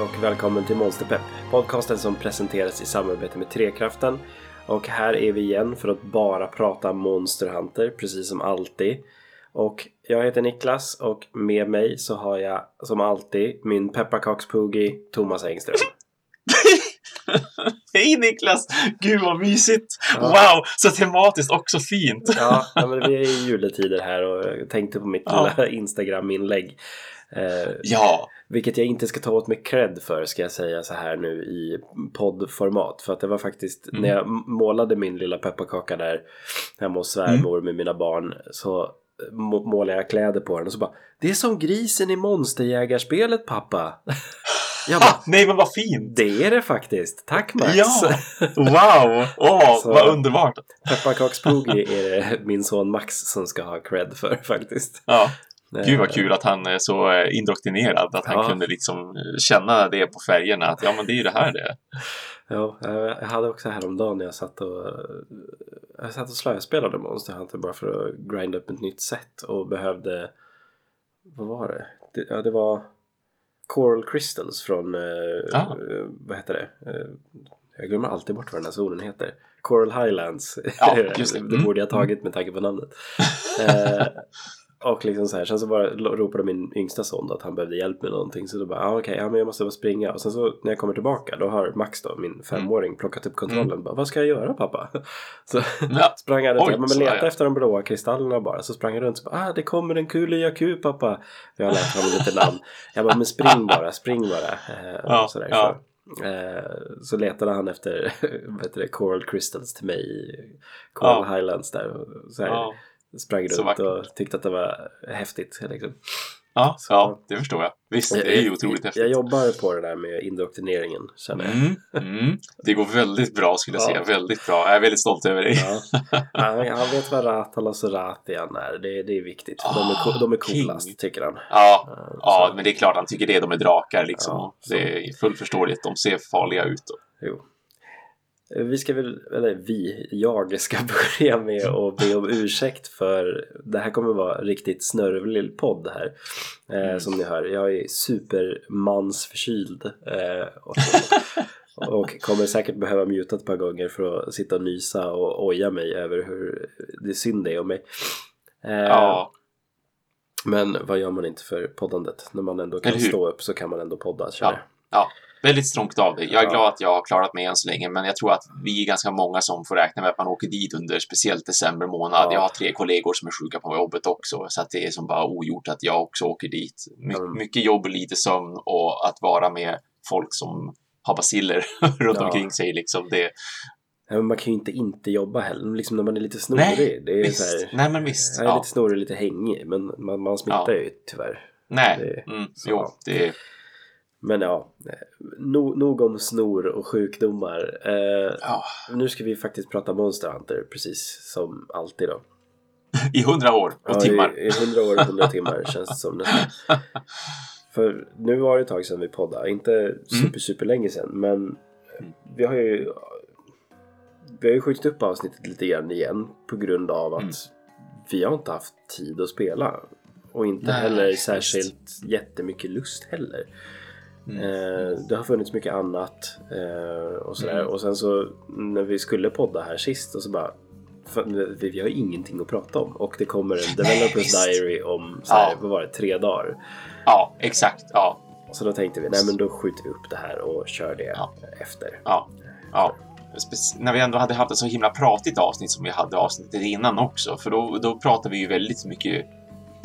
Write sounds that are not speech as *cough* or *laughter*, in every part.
Och välkommen till Monsterpepp, podcasten som presenteras i samarbete med Trekraften. Och här är vi igen för att bara prata Monster Hunter, precis som alltid. Och jag heter Niklas och med mig så har jag som alltid min pepparkakspoogie Thomas Engström. *laughs* Hej Niklas! Gud vad mysigt! Ja. Wow! Så tematiskt också fint! Ja, ja, men vi är i juletider här och jag tänkte på mitt Ja. lilla Instagram-inlägg. Eh, Ja, Vilket jag inte ska ta åt mig cred för ska jag säga så här nu i poddformat. För att det var faktiskt Mm. när jag målade min lilla pepparkaka där hemma hos svärmor med mina barn. Så må- målade jag kläder på den och så bara Det är som grisen i monsterjägarspelet pappa. *laughs* jag bara ha, nej men vad fint! Det är det faktiskt. Tack Max. Ja! Wow! Åh, *laughs* Så- vad underbart! Pepparkakspoogie är det min son Max som ska ha cred för faktiskt. Ja, gud vad Eh, kul att han är så eh, indoktrinerad. Att han Ja. kunde liksom eh, känna det på färgerna. Att ja, men det är ju det här det. *laughs* Ja, jag hade också häromdagen när jag satt och jag satt och slöspelade Monster Hunter bara för att grinda upp ett nytt set och behövde vad var det? det ja, det var Coral Crystals från Ah. vad heter det? Jag glömmer alltid bort vad den här zonen heter. Coral Highlands. Ja, *laughs* det. det Mm. borde jag tagit med tanke på namnet. *laughs* Och liksom så här, sen så bara ropade min yngsta son då att han behövde hjälp med någonting. Så då bara, ah, okej, ja men jag måste bara springa. Och sen så när jag kommer tillbaka då har Max då, min femåring, plockat upp kontrollen. Bara, vad ska jag göra pappa? *laughs* Så Ja. sprang han runt, Oj, men så, leta efter de blåa kristallerna bara. Så sprang han runt och bara, ah det kommer en kuliaku pappa. Jag har lärt honom lite namn. Jag bara, men spring bara, spring bara. Eh, Ja, sådär. ja. Så, eh, så letade han efter *laughs* vad heter det, Coral Crystals till mig i Coral Ja. Highlands där. Så här, Ja, sprang Så runt vackert. och tyckte att det var häftigt. Liksom. ja, Så- ja, det förstår jag. Visst, det är ju otroligt jag, häftigt. jag jobbar på det där med indoktrineringen känner jag. Mm, mm. Det går väldigt bra skulle jag Ja. säga. Väldigt bra. Jag är väldigt stolt över dig. Ja. Han, han vet vad Ratalas och Ratian är. Det, det är viktigt. För de, är, de är coolast King. tycker han. Ja, ja, men det är klart han tycker det. De är drakar liksom. Ja, det är fullt förståeligt. De ser farliga ut. Och... Jo. Eh, Vi ska väl, eller vi, jag ska *laughs* börja med att be om ursäkt för det här kommer vara riktigt snörvlig podd här. Eh, Mm. Som ni hör, jag är supermansförkyld. Eh, och, och kommer säkert behöva muta ett par gånger för att sitta och nysa och oja mig över hur det är synd det är om mig. Eh, Ja, Men vad gör man inte för poddandet? När man ändå kan stå upp så kan man ändå podda Ja. ja. Väldigt strångt av dig. Jag är Ja. glad att jag har klarat mig än så länge, men jag tror att vi är ganska många som får räkna med att man åker dit under speciellt december månad. Ja. Jag har tre kollegor som är sjuka på jobbet också, så att det är som bara ogjort att jag också åker dit. My Mm. Mycket jobb och lite sömn och att vara med folk som har basiller *laughs* runt Ja. omkring sig liksom. Det, men man kan ju inte inte jobba heller, liksom när man är lite snorig. Nej, det är visst. så här, Nej, men visst. Jag är Ja. lite snorig och lite hängig, men man, man smittar Ja. ju tyvärr. Nej, det- mm, så. jo, det Men ja, no, nog om snor och sjukdomar. Eh, ja. nu ska vi faktiskt prata Monster Hunter, precis som alltid då. I hundra år och Ja, timmar. I, i 100 år och 100 *laughs* timmar känns det som nästan. För nu var det ett tag sedan vi poddade, inte super, super länge sedan, men vi har ju vi har ju skjutit upp avsnittet lite grann igen på grund av att Mm. vi har inte haft tid att spela. Och inte Nej, heller särskilt jättemycket lust heller. Mm. Eh, det har funnits mycket annat eh, och sådär. Mm. Och sen så när vi skulle podda här sist och så bara för, vi, vi har ingenting att prata om och det kommer en *laughs* Developers visst. Diary om så här, Ja. vad var det, tre dagar. Ja, exakt. Ja, Så då tänkte vi, nej men då skjuter vi upp det här och kör det Ja. efter. ja, ja. När vi ändå hade haft ett så himla pratigt avsnitt som vi hade avsnittet innan också, för då, då pratade vi ju väldigt mycket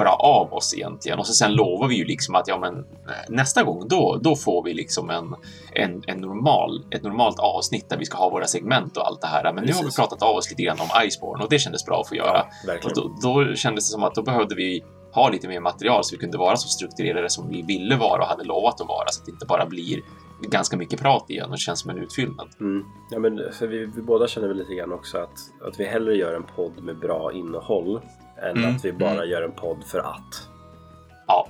bara av oss egentligen och så sen lovar vi ju liksom att ja, men eh, nästa gång då, då får vi liksom en, en, en normal, ett normalt avsnitt där vi ska ha våra segment och allt det här. Men nu har vi Precis. pratat av oss lite grann om Iceborne och det kändes bra att få göra. Ja, Och då, då kändes det som att då behövde vi ha lite mer material så vi kunde vara så strukturerade som vi ville vara och hade lovat att vara så att det inte bara blir ganska mycket prat igen och känns som en utfyllnad. Mm. Ja, men, för vi, vi båda känner väl lite grann också att, att vi hellre gör en podd med bra innehåll än Mm, att vi bara mm. gör en podd för att. Ja,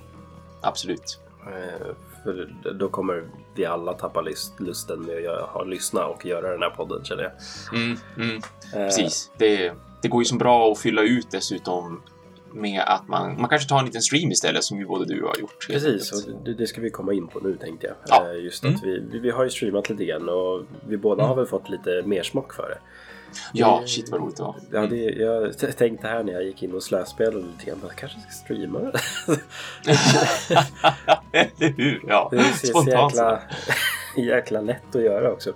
absolut. Eh, För då kommer vi alla tappa lust, lusten med att lyssna och göra den här podden känner jag. Mm, mm, Eh, precis. Det, det går ju som bra att fylla ut dessutom med att man, man kanske tar en liten stream istället som ju både du har gjort. Precis, och det, det ska vi komma in på nu tänkte jag. Ja. Eh, Just att vi, vi, vi har ju streamat lite grann och vi båda har väl fått lite mer smak för det. Ja, shit vad roligt det var. Ja, det, jag tänkte här när jag gick in och slöspelade lite grann, jag kanske ska streama det. *laughs* Eller hur? Ja, Det ser så spontant. jäkla, *laughs* jäkla lätt att göra också.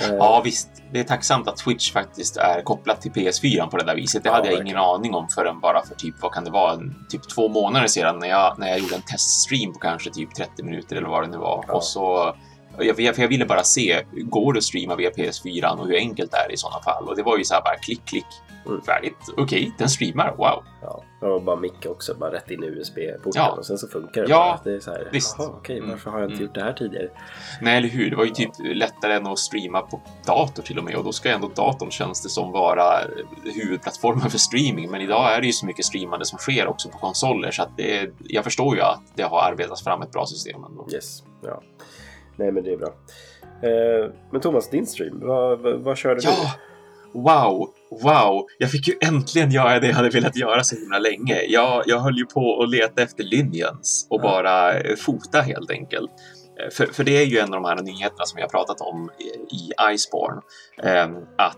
Eh, Ja, visst. Det är tacksamt att Twitch faktiskt är kopplat till PS4 på det där viset. Det Ja, hade jag verkligen. ingen aning om förrän bara för typ, vad kan det vara, typ två månader sedan när jag, när jag gjorde en teststream på kanske typ 30 minuter eller vad det nu var. Ja. Och så, jag, för jag ville bara se, går det att streama via PS4 och hur enkelt är det i sådana fall? Och det var ju så här bara klick, klick, Mm. färdigt. Okej, den streamar, wow. Ja, och bara mick också, bara rätt in i USB-porten Ja. och sen så funkar det Ja, bara. Det är så här, visst. okej, Mm. varför har jag inte Mm. gjort det här tidigare? Nej, eller hur? Det var ju typ lättare än att streama på dator till och med och då ska ändå datorn känns det som vara huvudplattformen för streaming. Men idag är det ju så mycket streamande som sker också på konsoler så att det, jag förstår ju att det har arbetats fram ett bra system ändå. Yes, ja. Nej men det är bra. Eh, men Thomas, din stream, vad, vad, vad körde Ja! Wow! Wow! Jag fick ju äntligen göra det jag hade velat göra så himla länge. Jag, jag höll ju på att leta efter Lineans och Ja. bara eh, fota helt enkelt. Eh, För, för det är ju en av de här nyheterna som vi har pratat om i, i Iceborne. Eh, att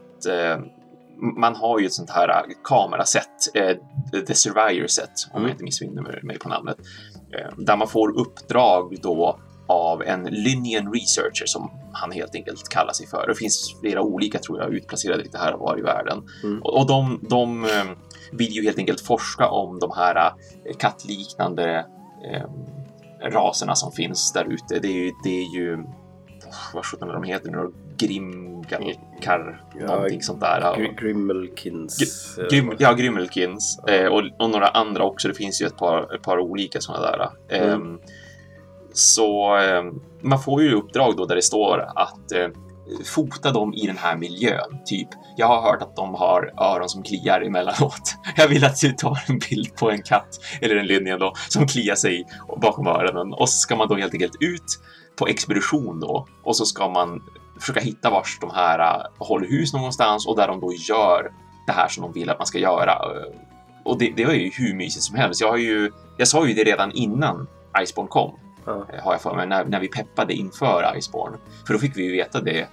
man har ju ett sånt här kamerasätt, The Survivor set, om Mm. jag inte missminner mig på namnet. Eh, där man får uppdrag då av en Linnean Researcher som han helt enkelt kallar sig för. Det finns flera olika tror jag utplacerade lite här och var i världen. Mm. Och, och de, de eh, vill ju helt enkelt forska om de här eh, kattliknande eh, raserna som finns där ute. Det är ju, det är ju vad sjutton är de heter nu? Grimgalkar, Ja, någonting sånt där. Gr- Grimmelkins. eh, Grym, ja, Grymmelkins eh, och, och några andra också. Det finns ju ett par, ett par olika sådana där. Mm. Så eh, man får ju uppdrag då där det står att eh, fota dem i den här miljön. Typ, jag har hört att de har öron som kliar emellanåt. *laughs* Jag vill att du tar en bild på en katt, eller en linje då, som kliar sig bakom öronen. Och så ska man då helt enkelt ut på expedition då. Och så ska man försöka hitta vars de här eh, håller hus någonstans och där de då gör det här som de vill att man ska göra. Och det, det var ju hur mysigt som helst. Jag, har ju, jag sa ju det redan innan Iceborne kom, Ja. eh, har jag för mig, när, när vi peppade inför Iceborne. För då fick vi ju veta det eh,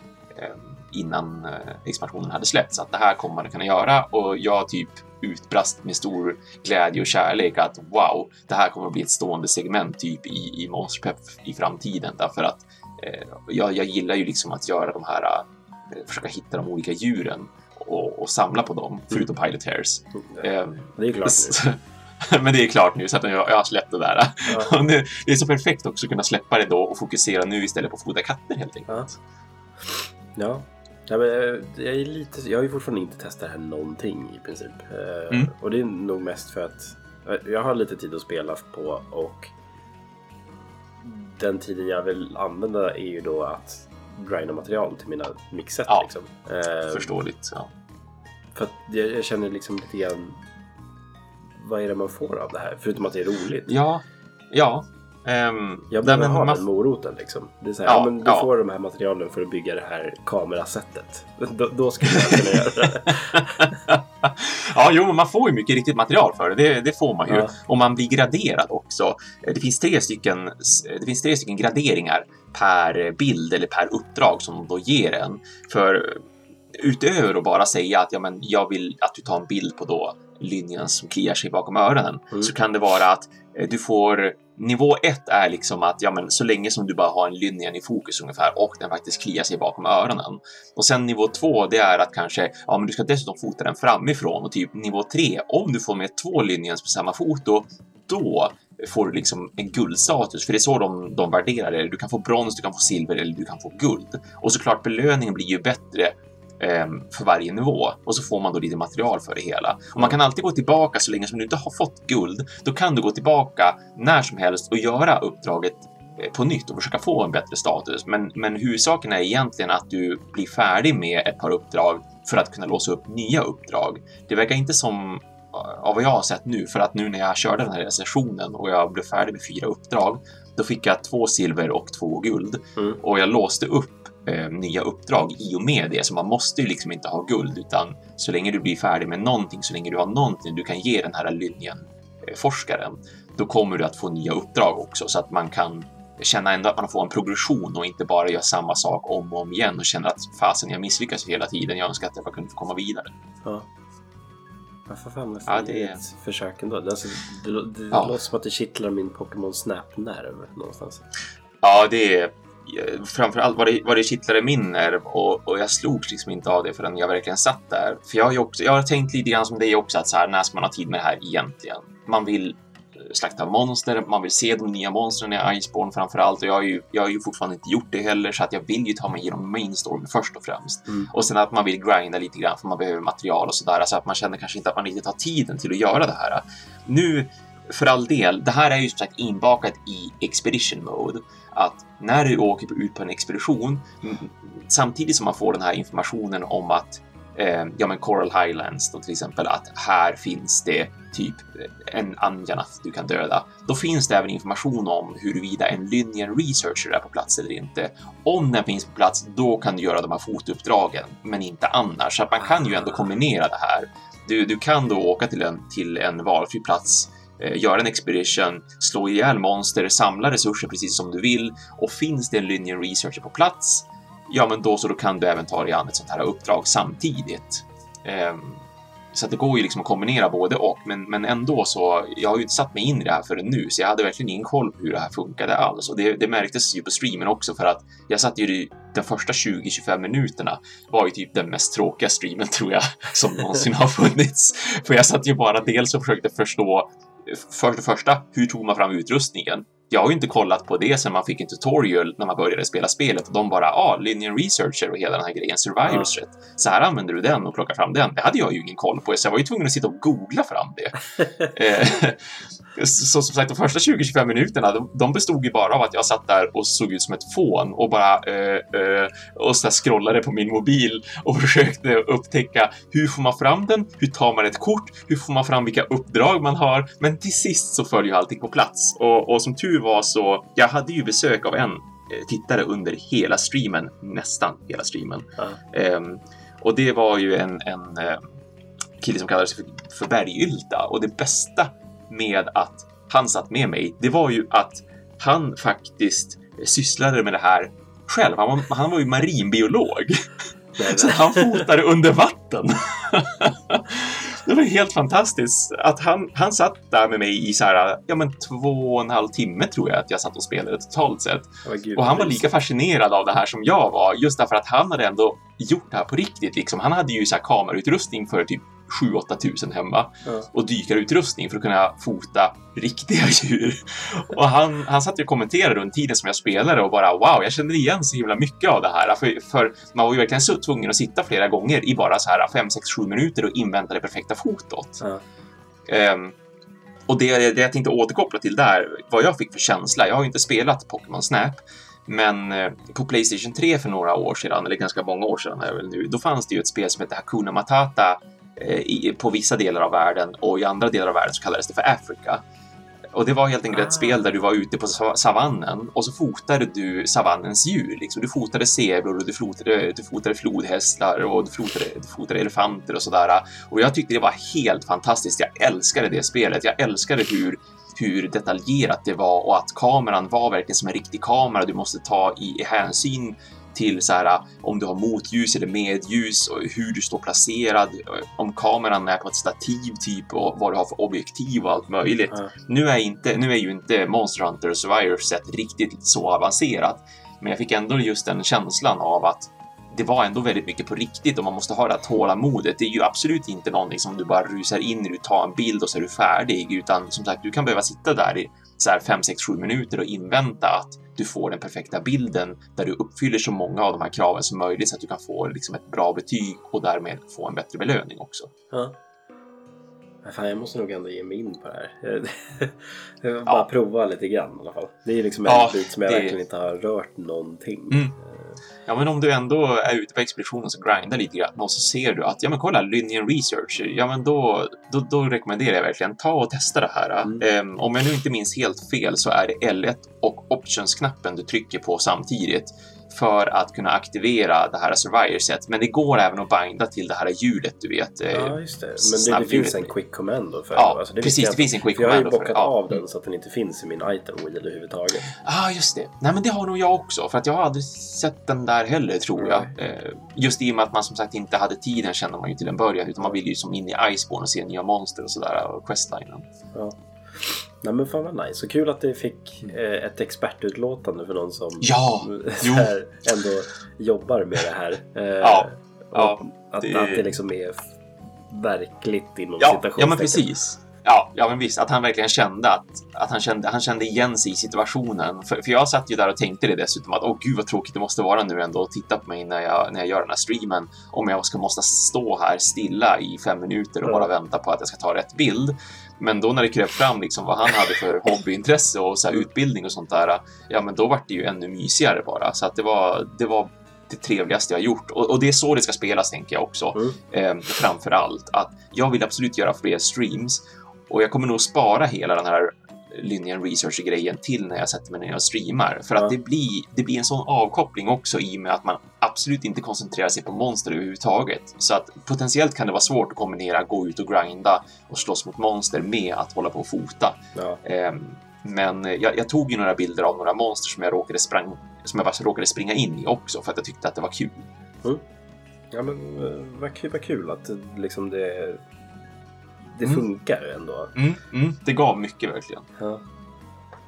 innan eh, expansionen hade släppts, att det här kommer man att kunna göra och jag typ utbrast med stor glädje och kärlek att wow, det här kommer att bli ett stående segment typ i, i Monsterpepp i framtiden därför att eh, jag, jag gillar ju liksom att göra de här, eh, försöka hitta de olika djuren och, och samla på dem, förutom Pilot Hairs. Eh, Det är klart *laughs* nu. *laughs* men det är klart nu så att jag, jag har släppt det där. Ja. *laughs* Nu, det är så perfekt också att kunna släppa det då och fokusera nu istället på att fota katter helt enkelt. Ja. Ja, men eh, jag, är lite, jag har ju fortfarande inte testat det här någonting i princip. Eh, Mm. Och det är nog mest för att eh, jag har lite tid att spela på och den tiden jag vill använda är ju då att grinda material till mina mixet. Ja. Liksom. Förståeligt. Ja. För att jag, jag känner liksom lite grann vad är det man får av det här? Förutom att det är roligt. Ja, ja. ehm, Jag behöver ha man- den moroten liksom. Det är så här, Ja, ja, men du ja. får de här materialen för att bygga det här kamerasättet. *laughs* Då, då skulle jag kunna göra det. *laughs* ja, jo, men man får ju mycket riktigt material för det. Det, det får man ju. Ja. Och man blir graderad också. Eh, Det finns tre stycken, det finns tre stycken graderingar per bild eller per uppdrag som de då ger en. För utöver att bara säga att ja, men jag vill att du tar en bild på då linjen som kliar sig bakom öronen Mm. så kan det vara att eh, du får Nivå ett är liksom att ja, men så länge som du bara har en linjen i fokus ungefär och den faktiskt kliar sig bakom öronen. Och sen nivå två, det är att kanske ja, men du ska dessutom fota den framifrån och typ nivå tre, om du får med två linjens på samma foto, då får du liksom en guldstatus, för det är så de, de värderar det. Du kan få brons, du kan få silver eller du kan få guld. Och såklart belöningen blir ju bättre för varje nivå och så får man då lite material för det hela. Och man kan alltid gå tillbaka så länge som du inte har fått guld. Då kan du gå tillbaka när som helst och göra uppdraget eh, på nytt och försöka få en bättre status. Men, men huvudsaken är egentligen att du blir färdig med ett par uppdrag för att kunna låsa upp nya uppdrag. Det verkar inte som eh, av vad jag har sett nu, för att nu när jag körde den här sessionen och jag blev färdig med fyra uppdrag, då fick jag två silver och två guld Mm. och jag låste upp eh, nya uppdrag i och med det. Så man måste ju liksom inte ha guld, utan så länge du blir färdig med någonting, så länge du har någonting du kan ge den här Lynjen-forskaren, då kommer du att få nya uppdrag också så att man kan känna ändå att man får en progression och inte bara gör samma sak om och om igen och känner att fasen, jag misslyckas hela tiden. Jag önskar att jag bara kunde få komma vidare. Ja. Varför fan nästan Ja, det det är- ett försök ändå. Det, alltså, det, lå- det Ja. låter som att det kittlar min Pokémon Snap-nerv någonstans. Ja, det är framförallt var det, var det kittlade min nerv och, och jag slogs liksom inte av det förrän jag verkligen satt där. För jag har ju också, jag har tänkt lite grann som dig också att så här, när ska man ha tid med det här egentligen? Man vill eh, slakta monster, man vill se de nya monstren i Iceborne framförallt och jag har, ju, jag har ju fortfarande inte gjort det heller så att jag vill ju ta mig igenom main story först och främst. Mm. Och sen att man vill grinda lite grann för man behöver material och sådär så att man känner kanske inte att man riktigt har tiden till att göra det här. Nu, för all del, det här är ju som sagt inbakat i expedition mode. Att när du åker ut på en expedition, samtidigt som man får den här informationen om att eh, ja, men Coral Highlands då till exempel, att här finns det typ eh, en Anjanath du kan döda. Då finns det även information om huruvida en Lynian Researcher är på plats eller inte. Om den finns på plats, då kan du göra de här fotouppdragen, men inte annars. Så att man kan ju ändå kombinera det här. Du, du kan då åka till en, till en valfri plats Eh, göra en expedition, slå ihjäl monster, samla resurser precis som du vill och finns det en Lynian Researcher på plats, ja, men då så då kan du även ta dig an ett sånt här uppdrag samtidigt. Ehm, så att det går ju liksom att kombinera både och, men, men ändå så, jag har ju inte satt mig in i det här förrän nu, så jag hade verkligen ingen koll på hur det här funkade alls. Och det, det märktes ju på streamen också, för att jag satt ju i de första 20-25 minuterna var ju typ den mest tråkiga streamen, tror jag, *laughs* som någonsin har funnits. För jag satt ju bara dels och försökte förstå, för det första, hur tog man fram utrustningen? Jag har ju inte kollat på det sen man fick en tutorial när man började spela spelet och de bara, ah, Linear Researcher och hela den här grejen, Survivors rätt. Så här använder du den och plockar fram den. Det hade jag ju ingen koll på, så jag var ju tvungen att sitta och googla fram det. *laughs* Så, som sagt, de första 20-25 minuterna, de, de bestod ju bara av att jag satt där och såg ut som ett fån och bara eh, eh, och så scrollade på min mobil och *laughs* försökte upptäcka hur får man fram den? Hur tar man ett kort? Hur får man fram vilka uppdrag man har? Men till sist så föll ju allting på plats och, och som tur var så, jag hade ju besök av en eh, tittare under hela streamen, nästan hela streamen. Ja. Ehm, och det var ju en, en eh, kille som kallades för, för Bergylta och det bästa med att han satt med mig, det var ju att han faktiskt sysslade med det här själv. Han var, han var ju marinbiolog. Så han fotade under vatten. *laughs* Det var helt fantastiskt att han, han satt där med mig i så här, ja men två och en halv timme tror jag att jag satt och spelade totalt sett. Gud, Och han var lika fascinerad av det här som jag var, just därför att han hade ändå gjort det här på riktigt. Liksom. Han hade ju så här kamerautrustning för typ 7-8 tusen hemma Ja. och dykarutrustning för att kunna fota riktiga *laughs* djur. Och han, han satt ju och kommenterade under tiden som jag spelade och bara wow, jag känner igen så himla mycket av det här. För, för man var ju verkligen så tvungen att sitta flera gånger i bara så här 5, 6, 7 minuter och invänta det perfekta fotot. Ja. Ehm, och det, det jag tänkte återkoppla till där, vad jag fick för känsla. Jag har ju inte spelat Pokémon Snap, men eh, på Playstation 3 för några år sedan, eller ganska många år sedan är väl nu, då fanns det ju ett spel som hette Hakuna Matata i, på vissa delar av världen och i andra delar av världen så kallades det för Africa. Och det var helt enkelt Ah. ett spel där du var ute på sa- savannen och så fotade du savannens djur. Liksom. Du fotade zebror och du fotade, du fotade flodhästar och du fotade, du fotade elefanter och sådär. Och jag tyckte det var helt fantastiskt. Jag älskade det spelet. Jag älskade hur, hur detaljerat det var och att kameran var verkligen som en riktig kamera. Du måste ta i, i hänsyn till så här, om du har motljus eller medljus och hur du står placerad, om kameran är på ett stativ typ och vad du har för objektiv och allt möjligt. Ja. Nu är, inte, nu är ju inte Monster Hunter Survivor set riktigt så avancerat, men jag fick ändå just den känslan av att det var ändå väldigt mycket på riktigt och man måste ha det här tålamodet. Det är ju absolut inte någonting som du bara rusar in i, du tar en bild och så är du färdig, utan som sagt, du kan behöva sitta där i så här 5, 6, 7 minuter och invänta att du får den perfekta bilden där du uppfyller så många av de här kraven som möjligt så att du kan få liksom ett bra betyg och därmed få en bättre belöning också. Ja. Fan, jag måste nog ändå ge mig in på det här. *laughs* Bara Ja. prova lite grann i alla fall. Det är liksom en Ja, bit som jag det- verkligen inte har rört någonting. Mm. Ja, men om du ändå är ute på expedition och så grindar lite grann och så ser du att, ja men kolla, Lynian Researcher, ja men då, då, då rekommenderar jag verkligen, ta och testa det här. Mm. Ehm, om jag nu inte minns helt fel så är det L1 och Options-knappen du trycker på samtidigt. För att kunna aktivera det här survivor-set. Men det går även att binda till det här hjulet, du vet. eh, Ja, just det. Men det, det finns en quick command för Ja, alltså, det precis, det finns en quick För Jag har ju command det, bockat ja. av den så att den inte finns i min item wheel överhuvudtaget. ah, just det. Nej, men det har nog jag också, för att jag har aldrig sett den där heller, tror jag. Eh, just i och med att man som sagt inte hade tiden känner man ju till en början, utan man vill ju som in i Iceborne och se nya monster och sådär, och questlinen. Ja. Nej men fan vad nice. Så kul att det fick eh, ett expertutlåtande för någon som Ja, *laughs* här, ändå jobbar med det här. Eh, Ja, ja, att, det- att det liksom är verkligt inom Ja, ja men precis. Ja, ja, men visst. Att han verkligen kände att, att han, kände, han kände igen sig i situationen. För, för jag satt ju där och tänkte det dessutom att åh gud vad tråkigt det måste vara nu ändå att titta på mig när jag, när jag gör den här streamen. Om jag ska måste stå här stilla i fem minuter och bara vänta på att jag ska ta rätt bild. Men då när det kröp fram liksom vad han hade för hobbyintresse och så utbildning och sånt där, ja men då var det ju ännu mysigare bara. Så att det var, det var det trevligaste jag gjort. Och, och det är så det ska spelas, tänker jag också. Mm. Eh, framför allt. Att jag vill absolut göra fler streams och jag kommer nog spara hela den här linjen research-grejen till när jag sätter mig ner och streamar. För Ja. att det blir, det blir en sån avkoppling också i och med att man absolut inte koncentrerar sig på monster överhuvudtaget. Så att potentiellt kan det vara svårt att kombinera gå ut och grinda och slåss mot monster med att hålla på och fota. Ja. Ehm, Men jag, jag tog ju några bilder av några monster som jag råkade, sprang, som jag bara råkade springa in i också för att jag tyckte att det var kul. ja men eh, vad kul, vad kul att liksom det, det Mm. funkar ändå. Mm, mm, det gav mycket verkligen. Ja.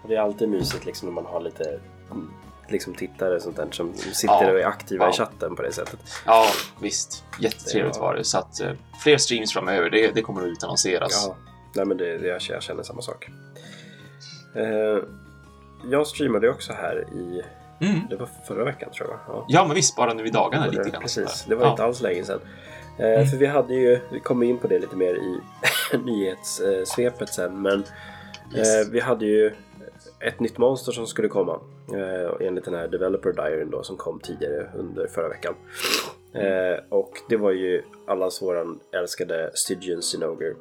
Och det är alltid mysigt liksom när man har lite mm, liksom tittare och sånt där som sitter Ja. och är aktiva Ja. i chatten på det sättet. Ja, visst. Jättetrevligt var det. Så att eh, fler streams framöver, det, det kommer att utannonseras. Ja, nej men det, det, jag, jag känner samma sak. Eh, jag streamade också här i, Mm. det var förra veckan tror jag. Ja, Ja, men visst, bara nu i dagarna lite grann. Precis, det var inte alls länge sedan. Eh, Mm. För vi hade ju, vi kommer in på det lite mer i *laughs* nyhetssvepet sen, men Yes. eh, vi hade ju ett nytt monster som skulle komma eh, enligt den här developer diaryn då som kom tidigare under förra veckan. Eh, och det var ju allas våran älskade Stygian Sinoger.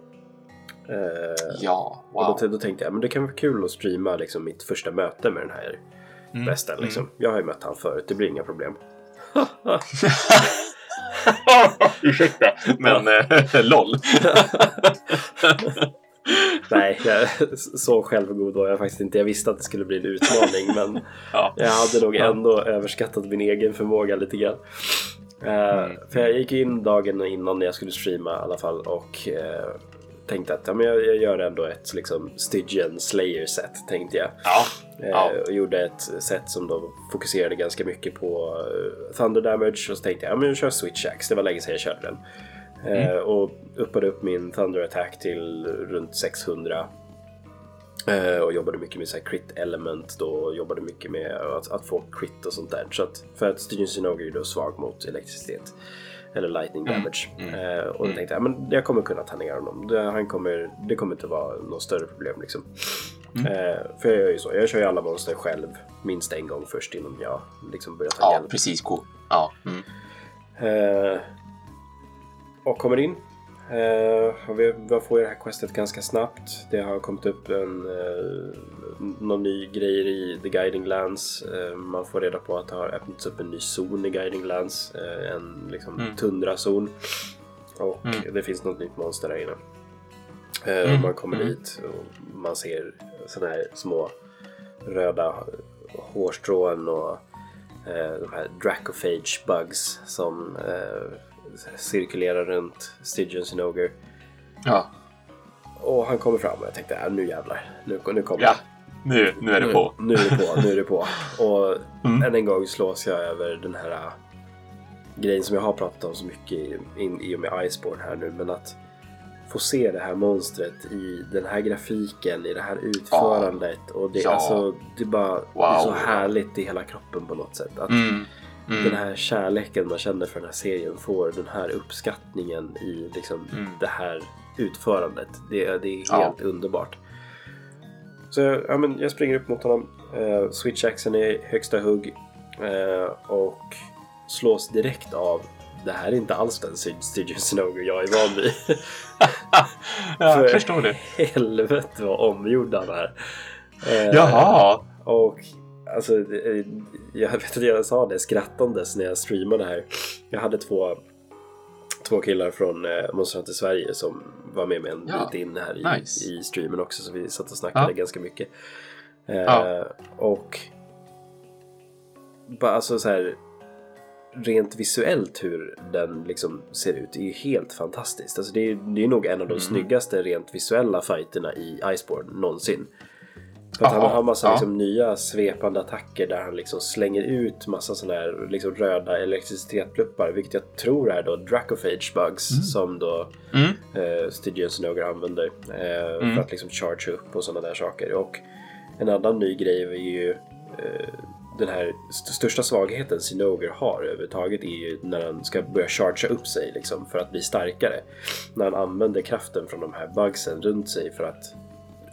Ja, och wow. då, då tänkte jag men det kan vara kul att streama liksom, mitt första möte med den här Mm, västen. Liksom. Jag har ju mött han förut, det blir inga problem. *laughs* *laughs* *laughs* Ursäkta, men eh, LOL. *laughs* Nej, jag, så självgod var jag faktiskt inte. Jag visste att det skulle bli en utmaning men *laughs* ja. jag hade nog Ja. ändå överskattat min egen förmåga lite grann. Eh, Mm. För jag gick in dagen innan när jag skulle streama i alla fall och eh, tänkte att ja, men jag, jag gör ändå ett liksom, Stygian Slayer set tänkte jag. Ja. Eh, Ja. Och gjorde ett set som då fokuserade ganska mycket på eh, Thunder Damage och så tänkte jag ja, men jag kör Switch Axe, det var länge sedan jag körde den. Eh, Mm. och uppade upp min Thunder Attack till runt 600. Eh, och jobbade mycket med så här crit element då jobbade mycket med att, att få crit och sånt där. Så att, för att Stygian Sinogi är då svag mot elektricitet. Eller lightning Mm, damage. mm, Eh, och då mm. tänkte jag men jag kommer kunna tangera honom. Det, han kommer, det kommer inte vara något större problem liksom. Mm. Eh, för jag gör ju så. Jag kör ju alla monster själv minst en gång först innan jag liksom börjar ta ja, hjälp. precis. Cool. Ja. Mm. Eh, och kommer in. Och vi, vi får ju det här questet ganska snabbt. Det har kommit upp en, eh, någon ny grejer i The Guiding Lands. Eh, man får reda på att det har öppnats upp en ny zon i Guiding Lands. Eh, en liksom Mm. tundrazon. Och Mm. det finns något nytt monster där inne. Mm, Man kommer mm. dit och man ser sådana här små röda hårstrån och de här Dracophage bugs som cirkulerar runt Stygian Sinoger. Ja. Och han kommer fram och jag tänkte, äh, nu jävlar, nu, nu kommer ja. Nu, nu är det på. Nu, nu är det på, nu är det på. *laughs* Och Mm. än en gång slås jag över den här äh, grejen som jag har pratat om så mycket i, i och med Iceborne här nu, men att få se det här monstret i den här grafiken, i det här utförandet och det, Ja. alltså, det, bara, det är så Wow. härligt i hela kroppen på något sätt. Att Mm. Mm. den här kärleken man känner för den här serien får den här uppskattningen i liksom Mm. det här utförandet. Det, är- det är Ja. helt underbart. Så ja, men jag springer upp mot honom. Uh, Switch-axeln är högsta hugg. eh, och slås direkt av. Det här är inte alls den Stygian Sinoger jag är van vid. *laughs* ja, För- jag förstår det. Helvete vad omgjord han är. Eh, Jaha. och alltså, eh, jag vet att jag sa det skrattandes när jag streamade här. Jag hade två, två killar från eh, Monster Hunter Sverige som var med mig en Ja, bit in här i, nice. i streamen också. Så vi satt och snackade Ja. ganska mycket. Eh, Ja. Och bara alltså så här rent visuellt hur den liksom ser ut är ju helt fantastiskt. Alltså det, är, det är nog en av de Mm. snyggaste rent visuella fighterna i Iceborne någonsin. För att han har massa ja. liksom nya svepande attacker där han liksom slänger ut massa sådana här liksom röda elektricitetspluppar. Vilket jag tror är då Dracophage bugs som då Mm. eh, Stygian Sinogar använder eh, Mm. för att liksom charge upp och sådana där saker. Och en annan ny grej är ju eh, den här st- största svagheten Sinogar har överhuvudtaget är ju när han ska börja chargea upp sig liksom för att bli starkare. När han använder kraften från de här bugsen runt sig för att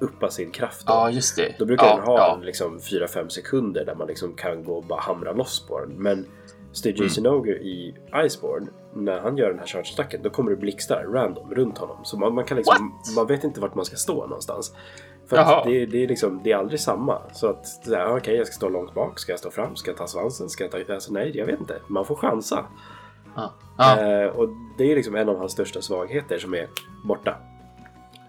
uppa sin kraft. Då. Ja, just det. Då brukar ja, den ha ja. liksom 4-5 sekunder där man liksom kan gå och bara hamra loss på den. Men Stygian Mm. Sinogar i Iceborne, när han gör den här charge-attacken, då kommer det blixtar random runt honom. Så man, man kan liksom, What? man vet inte vart man ska stå någonstans. För att det, det, är liksom, det är aldrig samma. Så att, okej, jag ska stå långt bak, ska jag stå fram, ska jag ta svansen, ska jag ta... Alltså nej, jag vet inte. Man får chansa. Ja. Ja. Eh, och det är liksom en av hans största svagheter som är borta.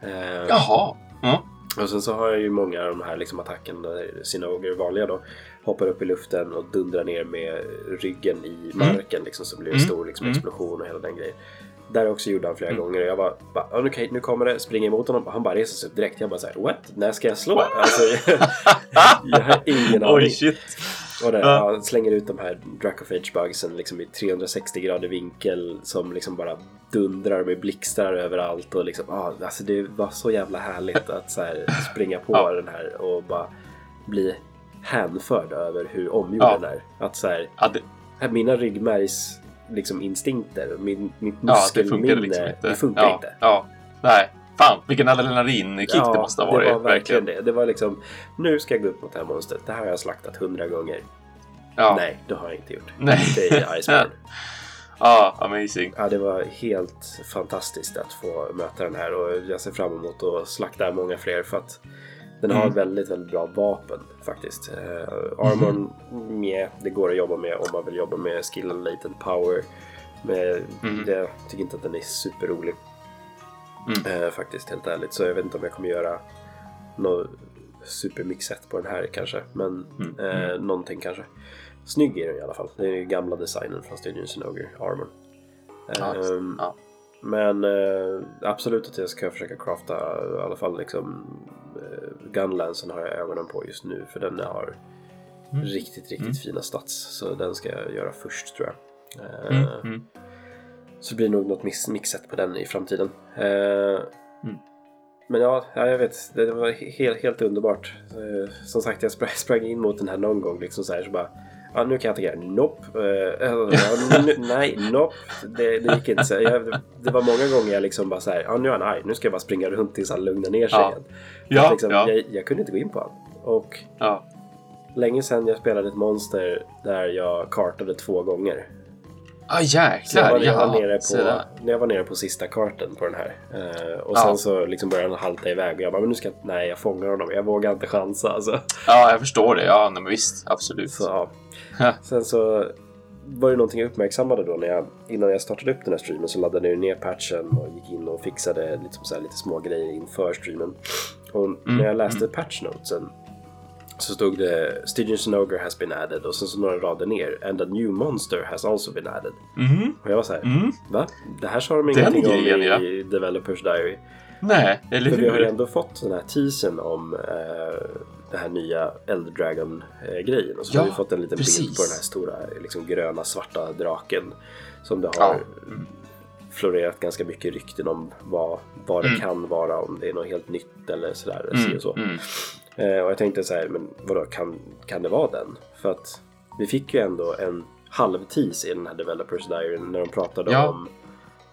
Eh, Jaha. Ja. Och sen så har jag ju många av de här liksom attackerna där Sinoger vanliga då hoppar upp i luften och dundrar ner med ryggen i marken liksom så blir det en Mm. stor liksom, Mm. explosion och hela den grejen. Där också gjorde han flera Mm. gånger och jag bara, bara "Ja, okej nu kommer det, springer emot honom och han bara reser sig upp direkt. Jag bara såhär, what? När ska jag slå? Alltså, *laughs* jag har ingen *laughs* aning. Oj, shit. Och där, Ja. ja, slänger ut de här Dracophage bugsen liksom i 360 grader vinkel som liksom bara dundrar med blixtar överallt och liksom, ah, alltså det var så jävla härligt att så här, springa på Ja. den här och bara bli hänförd över hur omgjord den är. Att så här, det, mina ryggmärgs liksom instinkter, min, mitt ja, det muskelminne, funkar liksom inte. det funkar ja, inte. Nej. Fan, vilken adrenalinkick Ja, det måste ha varit. Det var verkligen det. Det var liksom, nu ska jag gå upp mot det här monstret. Det här har jag slaktat hundra gånger. Ja. Nej, det har jag inte gjort. Nej. Inte i Iceborne. Ja, amazing. Ja, det var helt fantastiskt att få möta den här och jag ser fram emot att slakta många fler för att den har Mm. väldigt, väldigt bra vapen faktiskt. Uh, Armorn, mjä, det går att jobba med om man vill jobba med skill and latent power. Men Mm. det, jag tycker inte att den är superrolig. Mm. Eh, faktiskt, helt ärligt. Så jag vet inte om jag kommer göra något supermixet på den här kanske. Men Mm. eh, någonting kanske. Snygg är den i alla fall. Det är ju gamla designen från Stygian Sinoger, Armor. Ja. Ehm, Ja. Men eh, absolut att jag ska försöka crafta i alla fall liksom eh, Gunlansen har jag ögonen på just nu för den har Mm. riktigt, riktigt Mm. fina stats. Så den ska jag göra först tror jag. Eh, Mm. Så det blir nog något mix mixet på den i framtiden. Eh, Mm. Men ja, ja, jag vet. Det var helt, helt underbart. Eh, Som sagt, jag sprang, *laughs* sprang in mot den här någon gång. Liksom så här, så bara, ja, nu kan jag attackera. Nope. Eh, nu, *laughs* nej, nope. Det, det gick inte. Så jag, det var många gånger jag liksom bara så här, ja, nu är han arg. Nu ska jag bara springa runt tills han lugnar ner sig Ja. igen. Ja, liksom, ja. jag, jag kunde inte gå in på honom. Och Ja. länge sedan jag spelade ett monster där jag kartade två gånger. Ah, jäklar. jag var nere på, när jag var nere på sista karten på den här. Eh, och sen så liksom började han halta iväg och jag bara, men nu ska jag, nej jag fångar honom, jag vågar inte chansa alltså. Ja, jag förstår det. Ja, men visst. Absolut. Så, *laughs* ja. Sen så var det någonting jag uppmärksammade då när jag, innan jag startade upp den här streamen så laddade jag ner patchen och gick in och fixade liksom så här lite små grejer inför streamen. Och när jag läste patchnotesen så stod det Stygian Sinogar has been added och sen så några rader ner and a new monster has also been added. Mhm. Och jag var så här, Mm. va? Det här sa de ingenting om grejen, i ja. Developers Diary. Nej, eller För vi har ju hur? ändå fått den här teasern om eh, den här nya Elder Dragon-grejen. Och så Ja, har vi fått en liten precis. bild på den här stora liksom, gröna svarta draken. Som det har Ja. Mm. florerat ganska mycket rykten om vad, vad det Mm. kan vara. Om det är något helt nytt eller sådär. Mm. så. Mm. Eh, och jag tänkte så här, men vadå, kan, kan det vara den? För att vi fick ju ändå en halvtis i den här Developers Diary när de pratade Ja. om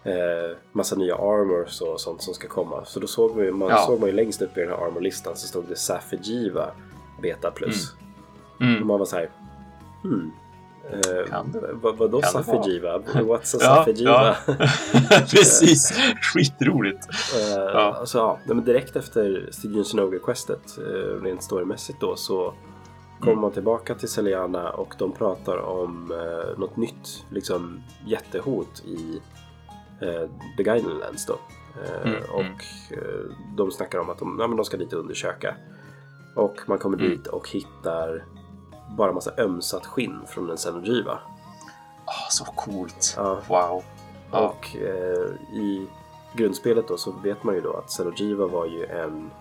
eh, massa nya armors och sånt som ska komma. Så då såg man man Ja. såg man ju längst upp i den här armorlistan så stod det Safigiva Beta Plus. Och Mm. man var så här, hmm. Eh, Kan det? vad, vadå? Safigiva? What's a *laughs* Ja, Safigiva? *laughs* Precis. Skitroligt. Eh, Ja. Alltså, ja, men direkt efter Stygian Sinoga Questet, eh, rent storymässigt då, så kommer man tillbaka till Celiana och de pratar om eh, något nytt liksom jättehot i eh, The Guiding Lands då. Eh, Mm, och mm. de snackar om att de, ja, men de ska dit och undersöka. Och man kommer Mm. dit och hittar bara massa ömsat skinn från en Xenogiva. Ah, så coolt. Ja. Wow. Ja. Och eh, i grundspelet då så vet man ju då att Xenogiva var ju en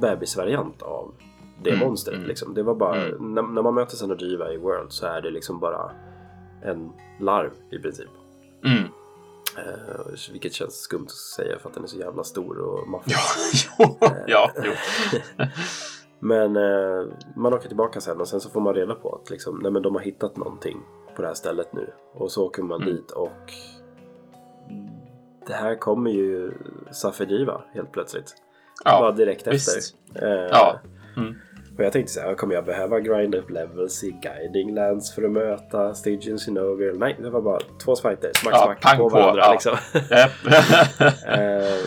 bebisvariant av det Mm, monstret. mm. Liksom. Det var bara, Mm. när, när man möter Xenogiva i World så är det liksom bara en larv i princip. Mm. Eh, vilket känns skumt att säga för att den är så jävla stor och maffig. Ja, *laughs* jo. ja, jo. *laughs* *laughs* Men eh, man åker tillbaka sen och sen så får man reda på att liksom, nej, men de har hittat någonting på det här stället nu. Och så åker man Mm. dit och det här kommer ju Safediva helt plötsligt. Bara Ja, direkt visst. efter. Eh, Ja. Mm. Och jag tänkte så här, kommer jag behöva grind up levels i guiding lands för att möta Stygian Synovial? Nej, det var bara två fighter, smack Ja, smack pang på på, varandra ja. liksom. *laughs* Eh,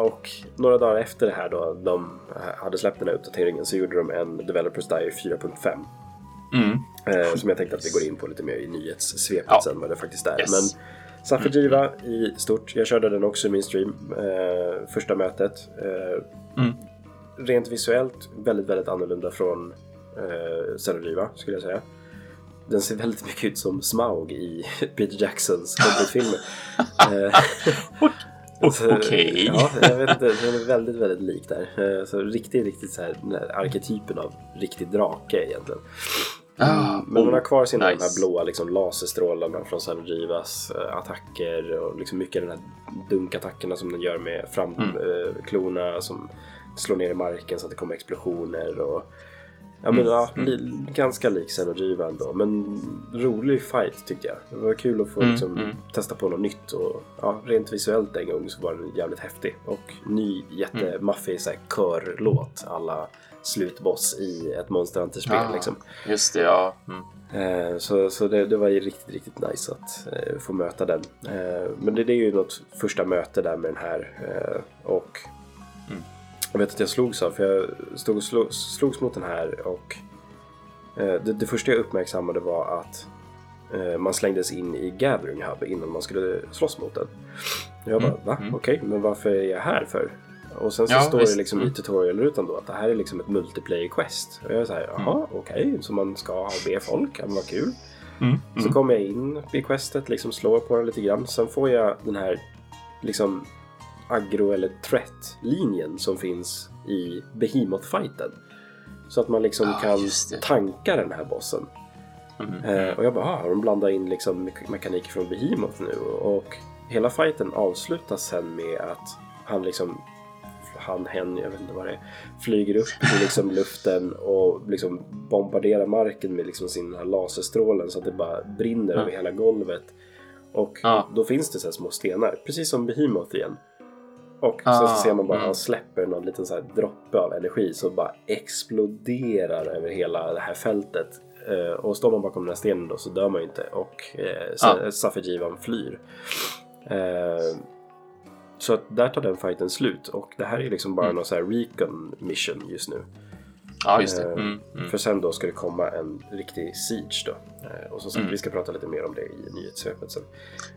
och några dagar efter det här då de hade släppt den här uppdateringen så gjorde de en Developers Diary 4.5. mm. Eh, som jag tänkte att vi går in på lite mer i nyhetssvepet Ja. sen vad det faktiskt är. Yes. Men Safijiva i stort, jag körde den också i min stream, eh, första mötet. Eh, Mm. Rent visuellt väldigt, väldigt annorlunda från eh, Xenojiva skulle jag säga. Den ser väldigt mycket ut som Smaug i *laughs* Peter Jacksons *laughs* Hobbit-filmer. Eh, så, Okej. Ja, jag vet inte. Den är väldigt, väldigt lik där. Eh, Så riktigt, riktigt så här, den här arketypen av riktig drake egentligen. Ah, Men den har oh, kvar sina nice. här blåa liksom, laserstrålarna från Sanojivas eh, attacker och liksom mycket av de här dunkattackerna som den gör med framklorna som slår ner i marken så att det kommer explosioner och Ja men Mm, ja, li, ganska lik Xenojiva ändå men rolig fight tyckte jag. Det var kul att få Mm, liksom, mm. testa på något nytt och ja, rent visuellt en gång så var den jävligt häftig. Och ny jättemaffig mm. körlåt alla slutboss i ett Monster Hunter-spel Ah. liksom. Just det, ja. Mm. Eh, Så, så det, det var ju riktigt, riktigt nice att eh, få möta den. Eh, men det, det är ju något första möte där med den här. Eh, och Mm. Jag vet att jag slogs av, för jag stod och slo, slogs mot den här och eh, det, det första jag uppmärksammade var att eh, man slängdes in i Gathering Hub innan man skulle slåss mot den. Jag bara, Mm, va? mm. Okej, men varför är jag här för? Och sen så Ja, står det visst. liksom i Mm. tutorialrutan då att det här är liksom ett multiplayer quest. Och jag är så här, jaha, okej, så man ska be folk, ja, men vad kul. Mm. Så Mm. kommer jag in i questet, liksom slår på den lite grann. Sen får jag den här liksom aggro eller threat-linjen som finns i Behemoth-fighten. Så att man liksom Ja, kan tanka den här bossen. Mm. Eh, och jag bara, ah, har de blandat in liksom me- mekaniker från Behemoth nu? Och hela fighten avslutas sen med att han liksom han, hen, jag vet inte vad det är, flyger upp i liksom *laughs* luften och liksom bombarderar marken med liksom sin här laserstrålen så att det bara brinner Ja. över hela golvet. Och Ja. då finns det så här små stenar, precis som Behemoth igen. Och Ah, sen så ser man bara att mm. han släpper någon liten så droppe av energi som bara exploderar över hela det här fältet. Eh, och står man bakom den här stenen då så dör man ju inte och eh, Ja. Safijivan flyr. Eh, så att där tar den fighten slut och det här är liksom bara Mm. någon så här recon mission just nu. Ja, just det. Eh, Mm. Mm. För sen då ska det komma en riktig siege då. Eh, och som sagt, Mm. vi ska prata lite mer om det i nyhetssvepet sen.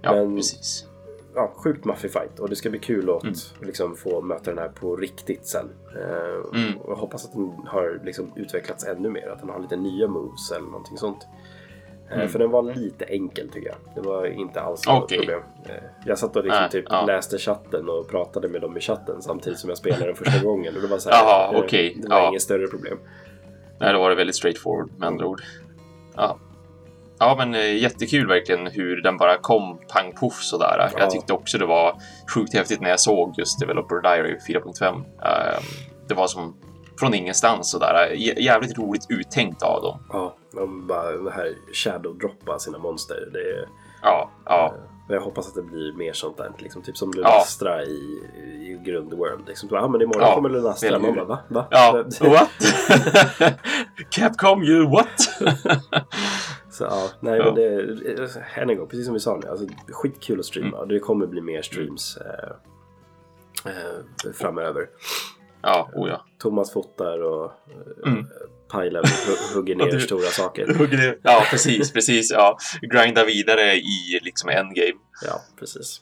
Ja, men- precis. Ja, sjukt maffig fight och det ska bli kul att Mm. liksom, få möta den här på riktigt sen. Eh, Mm. Och jag hoppas att den har liksom, utvecklats ännu mer, att den har lite nya moves eller någonting sånt. Eh, Mm. För den var lite enkel tycker jag. Det var inte alls något Okej. problem. Eh, Jag satt och liksom Nej, typ ja. läste chatten och pratade med dem i chatten samtidigt som jag spelade den första *laughs* gången. Och det var så här, Jaha, eh, okej, Det var ja. inget större problem. Nej, då var det väldigt straightforward med andra ord. Ja. Ja, men eh, jättekul verkligen hur den bara kom pang poff sådär. Ja. Jag tyckte också det var sjukt häftigt när jag såg just Developer Diary 4.5. Eh, det var som från ingenstans sådär. Jä- Jävligt roligt uttänkt av dem. Ja, de bara det här shadow-droppa sina monster. Det är, Ja, ja. Men jag hoppas att det blir mer sånt där. Liksom, typ som Ja. Lunastra i, i Grundworld. Liksom, ja, men imorgon Ja, kommer Lunastra. Man bara, va? va? Ja, *laughs* what? *laughs* Capcom, you what? *laughs* Så, ja, nej, Ja. men det, än en gång, precis som vi sa nu. Alltså, skitkul att streama. Det kommer bli mer streams eh, eh, framöver. Ja, oh ja. Thomas fotar och Mm. mm. Pajlen hu- hugger ner *laughs* du- stora saker. *laughs* Hugger ner. Ja, precis, precis. Ja. Grinda vidare i liksom endgame. Ja, precis.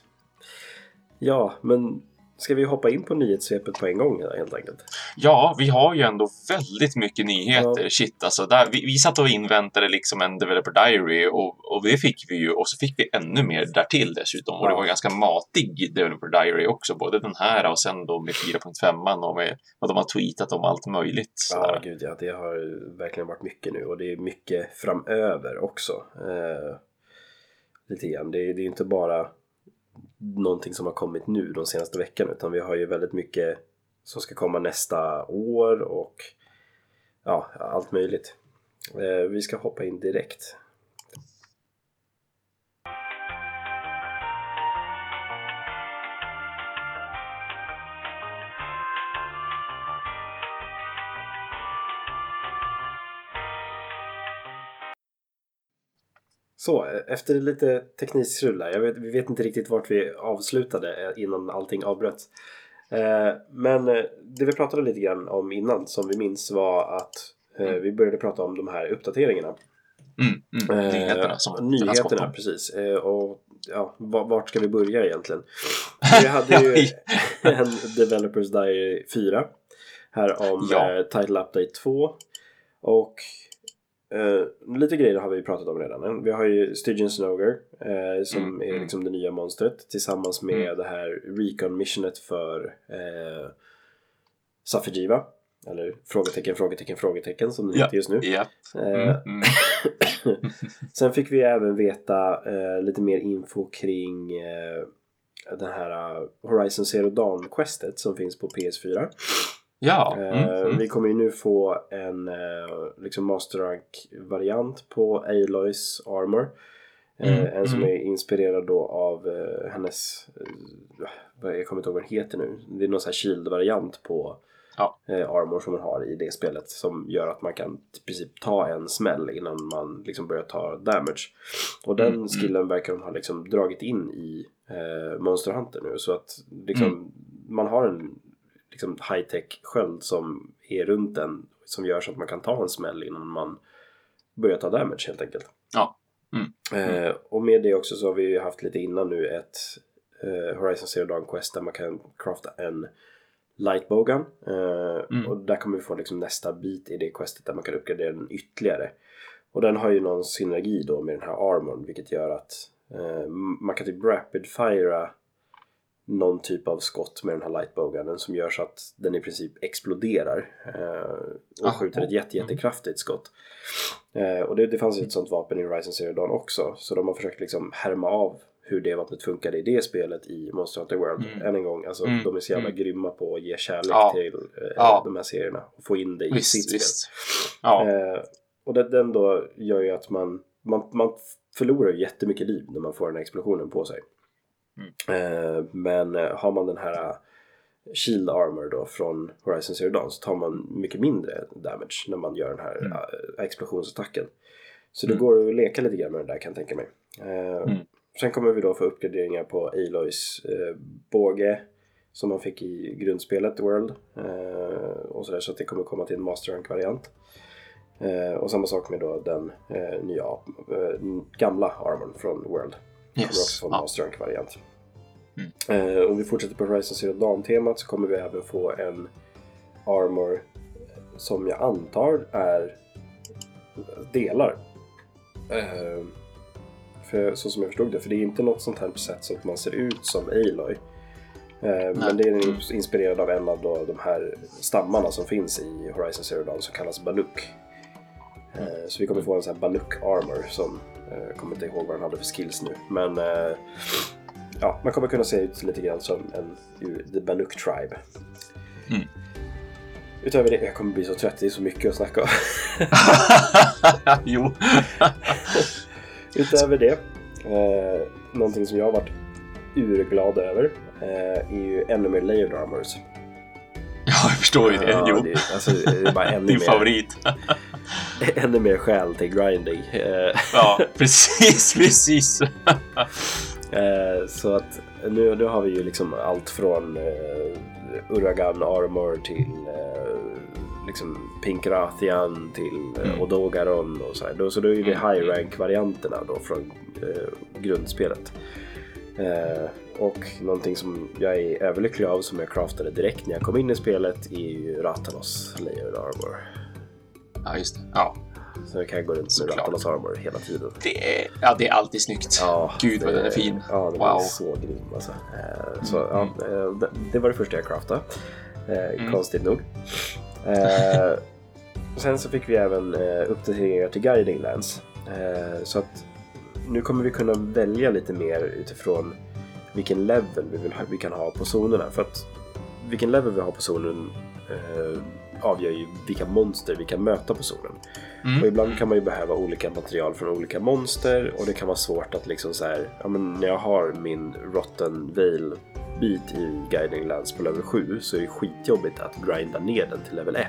Ja, men ska vi hoppa in på nyhetssvepet på en gång helt enkelt? Ja, vi har ju ändå väldigt mycket nyheter. Ja. Shit, alltså. Där, vi, vi satt och inväntade liksom en Developer Diary och, och det fick vi ju. Och så fick vi ännu mer därtill dessutom. Och det Ja. var ganska matig Developer Diary också. Både den här och sen då med 4.5 och med vad de har tweetat om allt möjligt. Ja, sådär. gud ja. Det har verkligen varit mycket nu och det är mycket framöver också. Eh, lite grann. Det det är inte bara någonting som har kommit nu de senaste veckorna utan vi har ju väldigt mycket som ska komma nästa år och ja, allt möjligt. Eh, vi ska hoppa in direkt. Så, efter lite teknikstrul. Jag vet, vi vet inte riktigt vart vi avslutade eh, innan allting avbröts. Eh, men eh, det vi pratade lite grann om innan som vi minns var att eh, vi började prata om de här uppdateringarna. Mm, mm. Eh, Nyheterna som Nyheterna, precis. Eh, och ja, va- vart ska vi börja egentligen? *laughs* Vi hade ju *laughs* en Developers Diary 4 här om Ja. eh, Title Update 2 och eh, lite grejer har vi pratat om redan. Vi har ju Stygian Snoger eh, som Mm, är mm. liksom det nya monstret tillsammans med Mm. det här Recon missionet för eh, Safijiva eller frågetecken, frågetecken, frågetecken som det Ja. heter just nu. Ja. Mm, mm. *coughs* Sen fick vi även veta lite mer info kring den här Horizon Zero Dawn-questet som finns på PS4. Ja. Eh, Mm, mm. Vi kommer ju nu få en eh, liksom Master Rank-variant på Aloys Armor. Mm, en som mm. är inspirerad då av hennes, vad- jag kommer inte ihåg vad den heter nu. Det är någon sån här shield-variant på Ja. Armor som man har i det spelet som gör att man kan i princip ta en smäll innan man liksom börjar ta damage. Och den skillen verkar de ha liksom dragit in i eh, Monster Hunter nu så att liksom, man har en liksom, high-tech sköld som är runt den som gör så att man kan ta en smäll innan man börjar ta damage helt enkelt. Ja. Eh, och med det också så har vi ju haft lite innan nu ett eh, Horizon Zero Dawn Quest där man kan crafta en Lightbogan. Eh, Mm. Och där kommer vi få liksom nästa bit i det questet där man kan uppgradera den ytterligare. Och den har ju någon synergi då med den här armorn vilket gör att eh, man kan typ rapid-fira någon typ av skott med den här lightboganen som gör så att den i princip exploderar eh, och Ah, skjuter ett jätte, jättekraftigt skott. Eh, och det, det fanns ju ett sånt vapen i Horizon Zero Dawn också så de har försökt liksom härma av hur det vapnet funkade i det spelet i Monster Hunter World. Mm. Än en gång, alltså Mm, de är så jävla mm. grymma på att ge kärlek Ja. till eh, Ja. de här serierna och få in det i sitt Visst, spel. visst. Ja. Eh, och det, den då gör ju att man, man, man förlorar jättemycket liv när man får den här explosionen på sig. Eh, men eh, har man den här eh, Shield Armor då från Horizon Zero Dawn så tar man mycket mindre damage när man gör den här Mm. explosionsattacken. Så det Mm. går att leka lite grann med den där kan jag tänka mig. Mm. Sen kommer vi då få uppgraderingar på Aloys eh, båge som man fick i grundspelet World. Eh, och sådär, så att det kommer komma till en Master Rank-variant. Eh, och samma sak med då den eh, nya, gamla armorn från World. Kommer också Yes. få en Ja. Rank-variant. Mm. Eh, om vi fortsätter på Horizon Zero Dawn-temat så kommer vi även få en armor som jag antar är delar. Eh, för, så som jag förstod det, för det är inte något sånt här sätt som man ser ut som Aloy. Eh, men det är Mm. inspirerad av en av då de här stammarna som finns i Horizon Zero Dawn som kallas Banuk. Eh, så vi kommer få en sån här Banuk Armor som, jag kommer inte ihåg vad den hade för skills nu. Men eh, ja, man kommer kunna se ut lite grann som en ur The Banuk Tribe. Mm. Utöver det, jag kommer bli så trött, det är så mycket att snacka om. *laughs* jo. *laughs* Utöver det, eh, någonting som jag har varit urglad över eh, är ju ännu mer layered armors. Ja, jag förstår ju det. Ja, jo. det, alltså, det är bara ännu Din mer, favorit. *laughs* *laughs* ännu mer skäl till grinding. Eh, Ja, *laughs* precis, precis. *laughs* Eh, så att nu, nu har vi ju liksom allt från eh, Uragan Armor till eh, liksom Pink Rathian till Mm. Odogaron och så här. Då, så då är det Mm, high mm. rank varianterna då från eh, grundspelet. Eh, och någonting som jag är överlycklig av som jag craftade direkt när jag kom in i spelet är ju Ratalos Layered Armor. Ja, just det. Ja, Så jag kan gå runt med Såklart. Ratalos Armor hela tiden. det är, ja, det är alltid snyggt. Ja, Gud vad den är fin. Ja, den Wow. är så grym alltså. Eh, Så, Mm, ja, eh, det, var det första jag craftade. Eh, Mm. Konstigt nog. Sen så fick vi även uppdateringar till Guiding Lands. Så att nu kommer vi kunna välja lite mer utifrån vilken level vi, vill vi kan ha på zonerna. För att vilken level vi har på zonen avgör ju vilka monster vi kan möta på zonen. Mm. Och ibland kan man ju behöva olika material från olika monster och det kan vara svårt att liksom så här, ja men när jag har min Rotten Veil bit i Guiding Lands på level 7 så är det skitjobbigt att grinda ner den till level 1.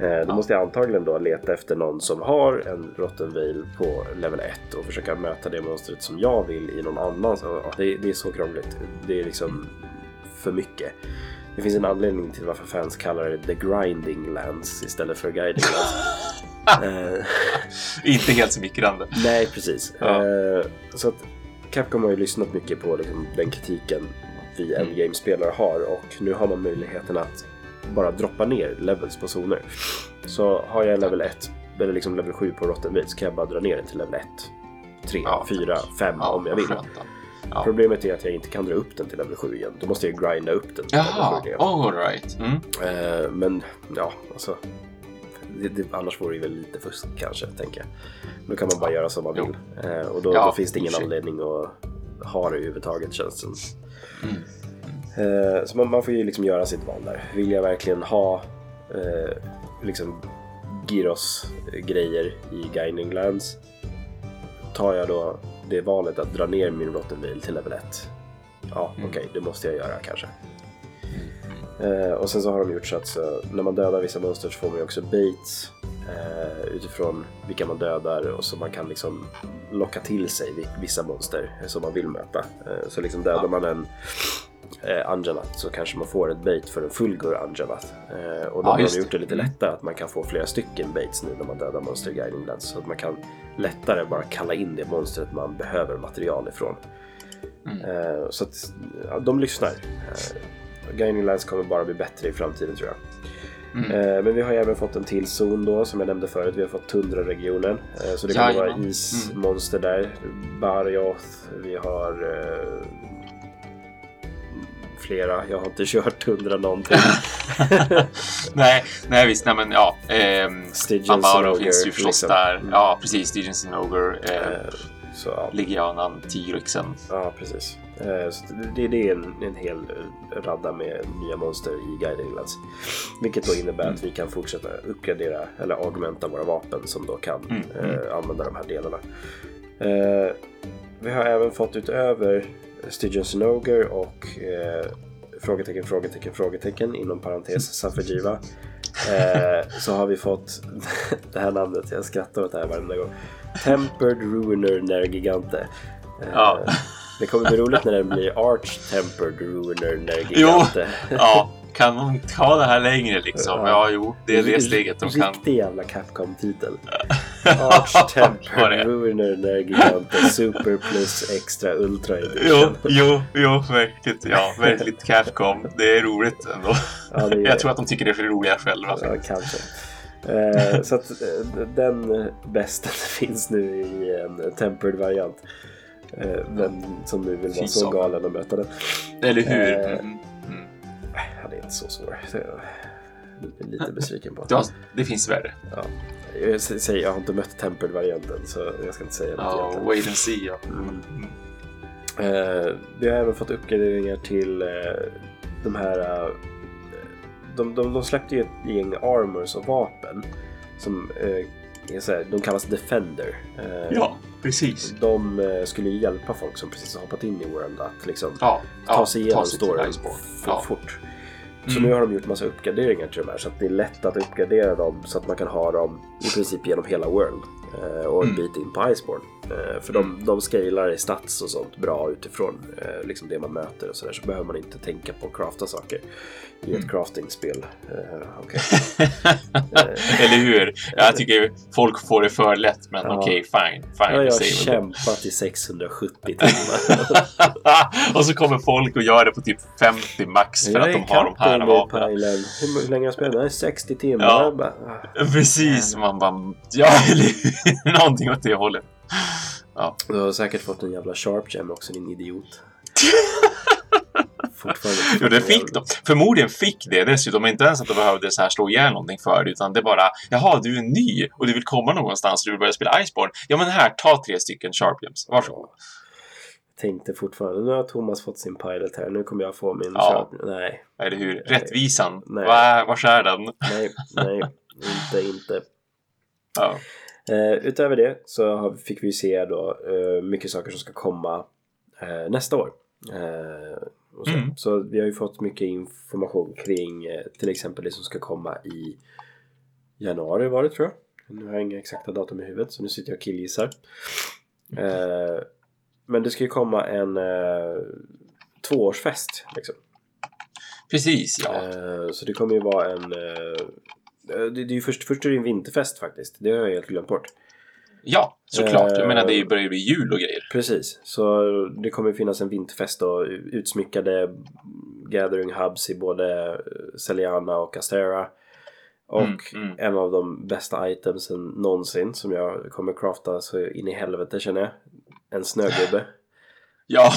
Eh, då måste jag antagligen då leta efter någon som har en Rotten Veil på level 1 och försöka möta det monstret som jag vill i någon annan. Det, det är så krångligt. Det är liksom för mycket. Det finns en anledning till varför fans kallar det The Grinding Lands istället för Guiding Lands. *laughs* Eh, Inte helt smickrande. Nej, precis. Ja. Eh, så att Capcom har ju lyssnat mycket på liksom, den kritiken vi Mm. endgame-spelare har och nu har man möjligheten att bara droppa ner levels på zoner. Så har jag level 1, eller liksom level 7 på Rotten så kan jag bara dra ner den till level 1, 3, Ja, 4, 5 Ja, om jag vill. skönt. Ja. Problemet är att jag inte kan dra upp den till level 7 igen. Då måste jag grinda upp den Jaha, level 7 igen. all right. Mm. Eh, men ja, alltså. Det, det, annars vore det väl lite fusk kanske, tänker jag. Då kan man bara göra som man vill. Eh, och då, Ja, då finns det ingen sig. anledning att ha det överhuvudtaget känns det. Mm. Eh, så man, man får ju liksom göra sitt val där. Vill jag verkligen ha eh, liksom Gyros-grejer i Guiding Lands? Tar jag då det valet att dra ner min Rotten Veil till level 1? Ja, Mm. okej, det måste jag göra kanske. Eh, och sen så har de gjort så att så, när man dödar vissa monster så får man ju också baits eh, utifrån vilka man dödar och så man kan liksom locka till sig vi- vissa monster eh, som man vill möta. Eh, så liksom dödar Ja. man en eh, Angelat så kanske man får ett bait för en fullgur Angelat. Eh, och då Ja, har de gjort det lite Mm. lättare att man kan få flera stycken baits nu när man dödar monster i Guiding Lands. Så att man kan lättare bara kalla in det monstret man behöver material ifrån. Mm. Eh, så att ja, de lyssnar. Eh, Guiding Lands kommer bara bli bättre i framtiden tror jag. Mm. Eh, men vi har även fått en till zon då som jag nämnde förut. Vi har fått Tundra-regionen. Så det kommer vara Jajamän. ismonster där. Barioth, vi har flera. Jag har inte kört Tundra någonting. *laughs* nej, nej visst, nej men ja. Ehm, Stygian Amaro finns ju förstås liksom. där. Mm. Ja, precis. Stygian Sinoger. Eh, Eh, så ja, Ligianan, T-Rexen. ja precis. Eh, det, det är en, en hel eh, radda med nya monster i Guiding Lands. Vilket då innebär Mm. att vi kan fortsätta uppgradera eller augmenta våra vapen som då kan Mm, eh, använda de här delarna. Eh, vi har även fått utöver Stygian Sinoger och eh, frågetecken, frågetecken, frågetecken inom parentes *laughs* Safajiva. Eh, så har vi fått *laughs* det här namnet, jag skrattar åt det här varenda gång. Tempered Ruiner Nergigante. Eh, Ja. Det kommer bli roligt när den blir Arch Tempered Ruiner Nergigante. Ja, kan de ta det här längre liksom? Ja. Ja, jo, det är det steget de kan. Riktig jävla Capcom-titel. Arch *laughs* Vad Tempered det är. Ruiner Nergigante Super plus Extra Ultra Jo, Edition. jo, jo, verkligt. Ja, verkligt Capcom. Det är roligt ändå. Ja, det är- Jag tror att de tycker det är för roliga själva. Ja, kanske. Eh, så att eh, den bästen *laughs* finns nu i en tempered variant. Eh, vem som nu vill vara så galen och möta den. Eller hur? Eh, Mm. Mm. Han är inte så svår. Lite besviken på. Ja, det finns värre. Ja. Jag säger, jag har inte mött tempered varianten så jag ska inte säga något Ja, egentligen. wait and see. Ja. Mm. Mm. Eh, vi har även fått uppgraderingar till eh, de här... eh, de, de, de släppte ju ett gäng armors och vapen som eh, är så här, de kallas Defender. Eh, ja, precis. De eh, skulle hjälpa folk som precis har hoppat in i World att liksom Ja, ta ja, sig igenom till storyn Ja. fort. Så Mm. nu har de gjort massa uppgraderingar till de här så att det är lätt att uppgradera dem så att man kan ha dem i princip genom hela World eh, och en Mm. bit in på Iceborne. Eh, för de, de scalar i stats och sånt bra utifrån eh, liksom det man möter och sådär. Så behöver man inte tänka på att crafta saker i ett craftingspel. Eh, okej. *laughs* Eller hur? Jag tycker folk får det för lätt, men Ja. okej, fine. fine Ja, jag har kämpat i 670 timmar. *laughs* och så kommer folk och gör det på typ 50 max för Jag att de har de här vapnen. Hur, hur länge har jag spelat? Nej, 60 timmar. Ja. Bara, ah. Precis, man bara... Ja, *laughs* eller? Någonting åt det hållet. Ja. Du har säkert fått en jävla sharp gem också din idiot. *laughs* Fortfarande. Jo, det fick de. Förmodligen fick det dessutom. Inte ens att de behövde så här slå ihjäl någonting för det, utan det bara Jaha, du är ny och du vill komma någonstans och du vill börja spela Iceborne. Ja, men här, ta tre stycken Sharp Gems. Varsågod. Tänkte fortfarande, nu har Thomas fått sin pilot här, nu kommer jag få min Ja. sharp. Nej, Eller hur? Rättvisan. Nej. Va, vars är den? nej, nej, *laughs* inte, inte. Ja. Eh, utöver det så fick vi se då eh, mycket saker som ska komma eh, nästa år. Eh, så. Mm. så vi har ju fått mycket information kring eh, till exempel det som ska komma i januari var det tror jag. Nu har jag inga exakta datum i huvudet så nu sitter jag och killgissar. Eh, men det ska ju komma en tvåårsfest liksom. Precis, ja. Så det kommer ju vara en... eh, det, det är ju först, först är det en vinterfest faktiskt. Det har jag helt glömt bort. Ja, såklart. Jag menar, det Eh. börjar ju bli jul och grejer. Precis, så det kommer finnas en vinterfest och utsmyckade gathering hubs i både Celiana och Astera. Och Mm, mm. en av de bästa itemsen någonsin som jag kommer crafta så in i helvete känner jag. En snögubbe. *laughs* Ja.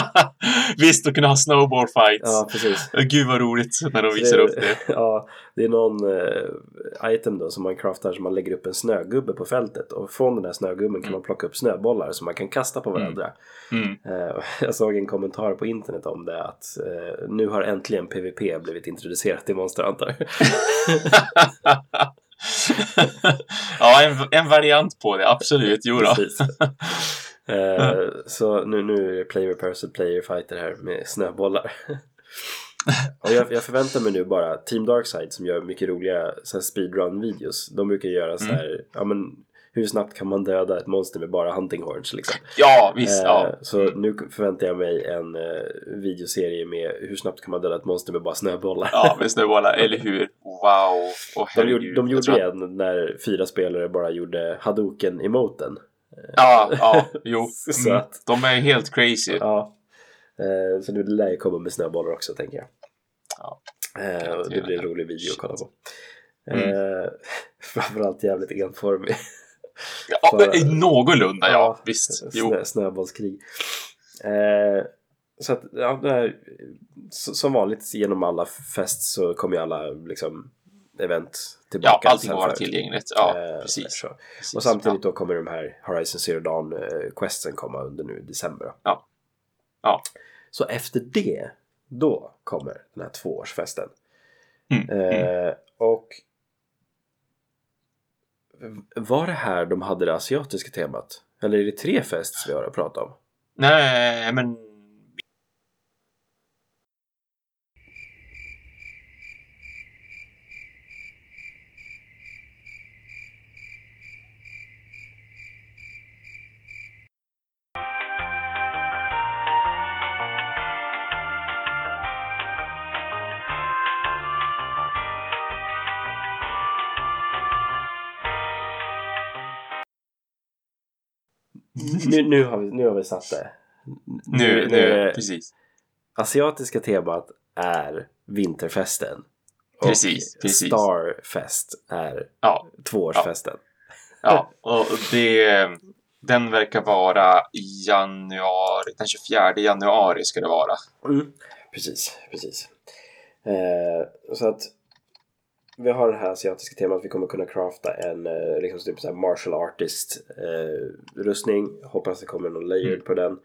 *laughs* Visst, att kunna ha snowboard fights. Ja, precis. Gud vad roligt när de Så visar upp det. *laughs* Ja, det är någon eh, item då som man craftar som man lägger upp en snögubbe på fältet och från den här snögubben kan man plocka upp snöbollar som man kan kasta på varandra. Mm. Eh, *laughs* jag såg en kommentar på internet om det att eh, nu har äntligen PVP blivit introducerat i Monster Hunter. ja, en, en variant på det, absolut. Jo då. Eh, så nu, nu är det player versus player fighter här med snöbollar. *laughs* Och jag, jag förväntar mig nu bara Team Darkside som gör mycket roliga speedrun-videos. De brukar göra så här, ja men hur snabbt kan man döda ett monster med bara hunting horns liksom. Ja, visst. Eh, Ja. Så nu förväntar jag mig en eh, videoserie med hur snabbt kan man döda ett monster med bara snöbollar. ja, med snöbollar. Eller hur? Wow. Åh, De gjorde, de gjorde en när fyra spelare bara gjorde Hadoken-emoten. Ja, ja, jo. *laughs* Så Mm. De är helt crazy. Ja. Eh, så det lär ju komma med snöbollar också tänker jag. Ja. Eh, det blir en rolig video att kolla på. Mm. Eh, *laughs* framförallt jävligt enformig. Ja, *laughs* För- någorlunda, ja. Visst. Jo. Snö, snöbollskrig. Eh, så att, ja, här, som vanligt genom alla fest så kommer ju alla liksom event Ja, tillbaka. allting kommer vara förut. tillgängligt. Ja, Eh, precis. så. precis. Och samtidigt då kommer de här Horizon Zero Dawn eh, komma under nu i december. Ja. Ja. Så efter det, då kommer den här tvåårsfesten. Mm, mm. Eh, och var det här de hade det asiatiska temat? Eller är det tre fests vi har att prata om? Nej, men... Nu, nu, har, vi, nu har vi satt det. Nu, nu, det- precis. Asiatiska temat är vinterfesten. Och Precis, precis. Starfest är Ja, tvåårsfesten. ja. Och det... Den verkar vara i januari, den 24 januari ska det vara. Mm. Precis, precis. Eh, så att vi har det här asiatiska temat. Vi kommer kunna crafta en eh, liksom typ så martial artist eh, rustning. Hoppas det kommer någon layered Mm. på den.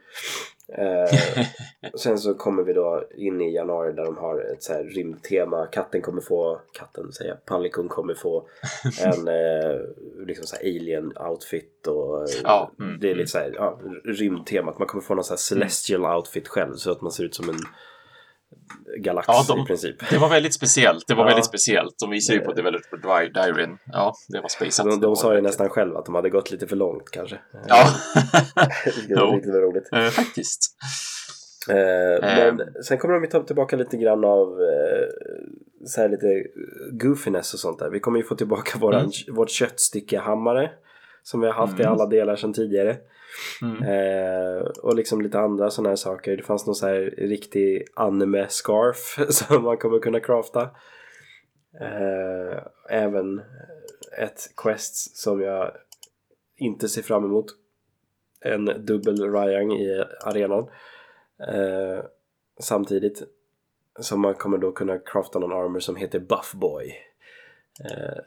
Eh, *laughs* sen så kommer vi då in i januari där de har ett så här rymdtema. Katten kommer få, katten säger jag, Palikon kommer få *laughs* en eh, liksom så alien outfit och eh, Ja, mm, det är mm. lite så här, ja, rymdtemat. Man kommer få någon så här celestial outfit själv så att man ser ut som en galax Ja, de- i princip. Det var väldigt speciellt. Det var *laughs* Ja. väldigt speciellt. De visade ju på Developer Diaryn. Ja, det var spaceat. De, de sa ju nästan själva att de hade gått lite för långt kanske. Ja, *laughs* Det var riktigt roligt. eh, faktiskt. Eh, men sen kommer de ju ta tillbaka lite grann av eh, så här lite goofiness och sånt där. Vi kommer ju få tillbaka våran, Mm. vårt köttstyckehammare som vi har haft i Mm. alla delar sedan tidigare. Mm. Eh, och liksom lite andra sådana här saker. Det fanns någon så här riktig anime-scarf *laughs* som man kommer kunna crafta. Eh, även ett quest som jag inte ser fram emot. En dubbel Ryang i arenan. Eh, samtidigt som man kommer då kunna crafta någon armor som heter Buff Boy. Eh,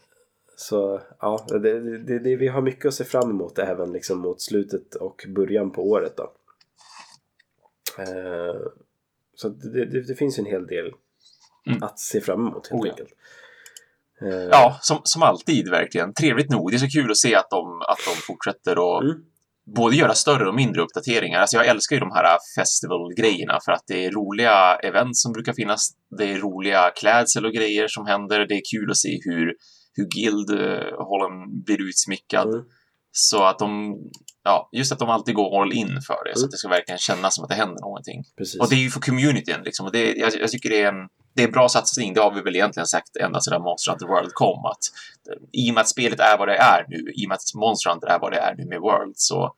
så ja, det, det, det, vi har mycket att se fram emot även liksom mot slutet och början på året då. Eh, så det, det, finns en hel del Mm. att se fram emot helt Oh ja. enkelt. Eh, Ja, som, som alltid verkligen. Trevligt nog. Det är så kul att se att de, att de fortsätter att Mm. både göra större och mindre uppdateringar. Alltså jag älskar ju de här festival-grejerna för att det är roliga event som brukar finnas. Det är roliga klädsel och grejer som händer. Det är kul att se hur, hur Guild eh, blir utsmyckad. Mm. Så att de, ja, just att de alltid går all in för det. Så Mm. att det ska verkligen kännas som att det händer någonting. Precis. Och det är ju för communityn liksom. Och det, jag, jag tycker det är en det är en bra satsning. Det har vi väl egentligen sagt ända sedan Monster Hunter World kom. Att, eh, I och med att spelet är vad det är nu, i och med att Monster Hunter är vad det är nu med World, så,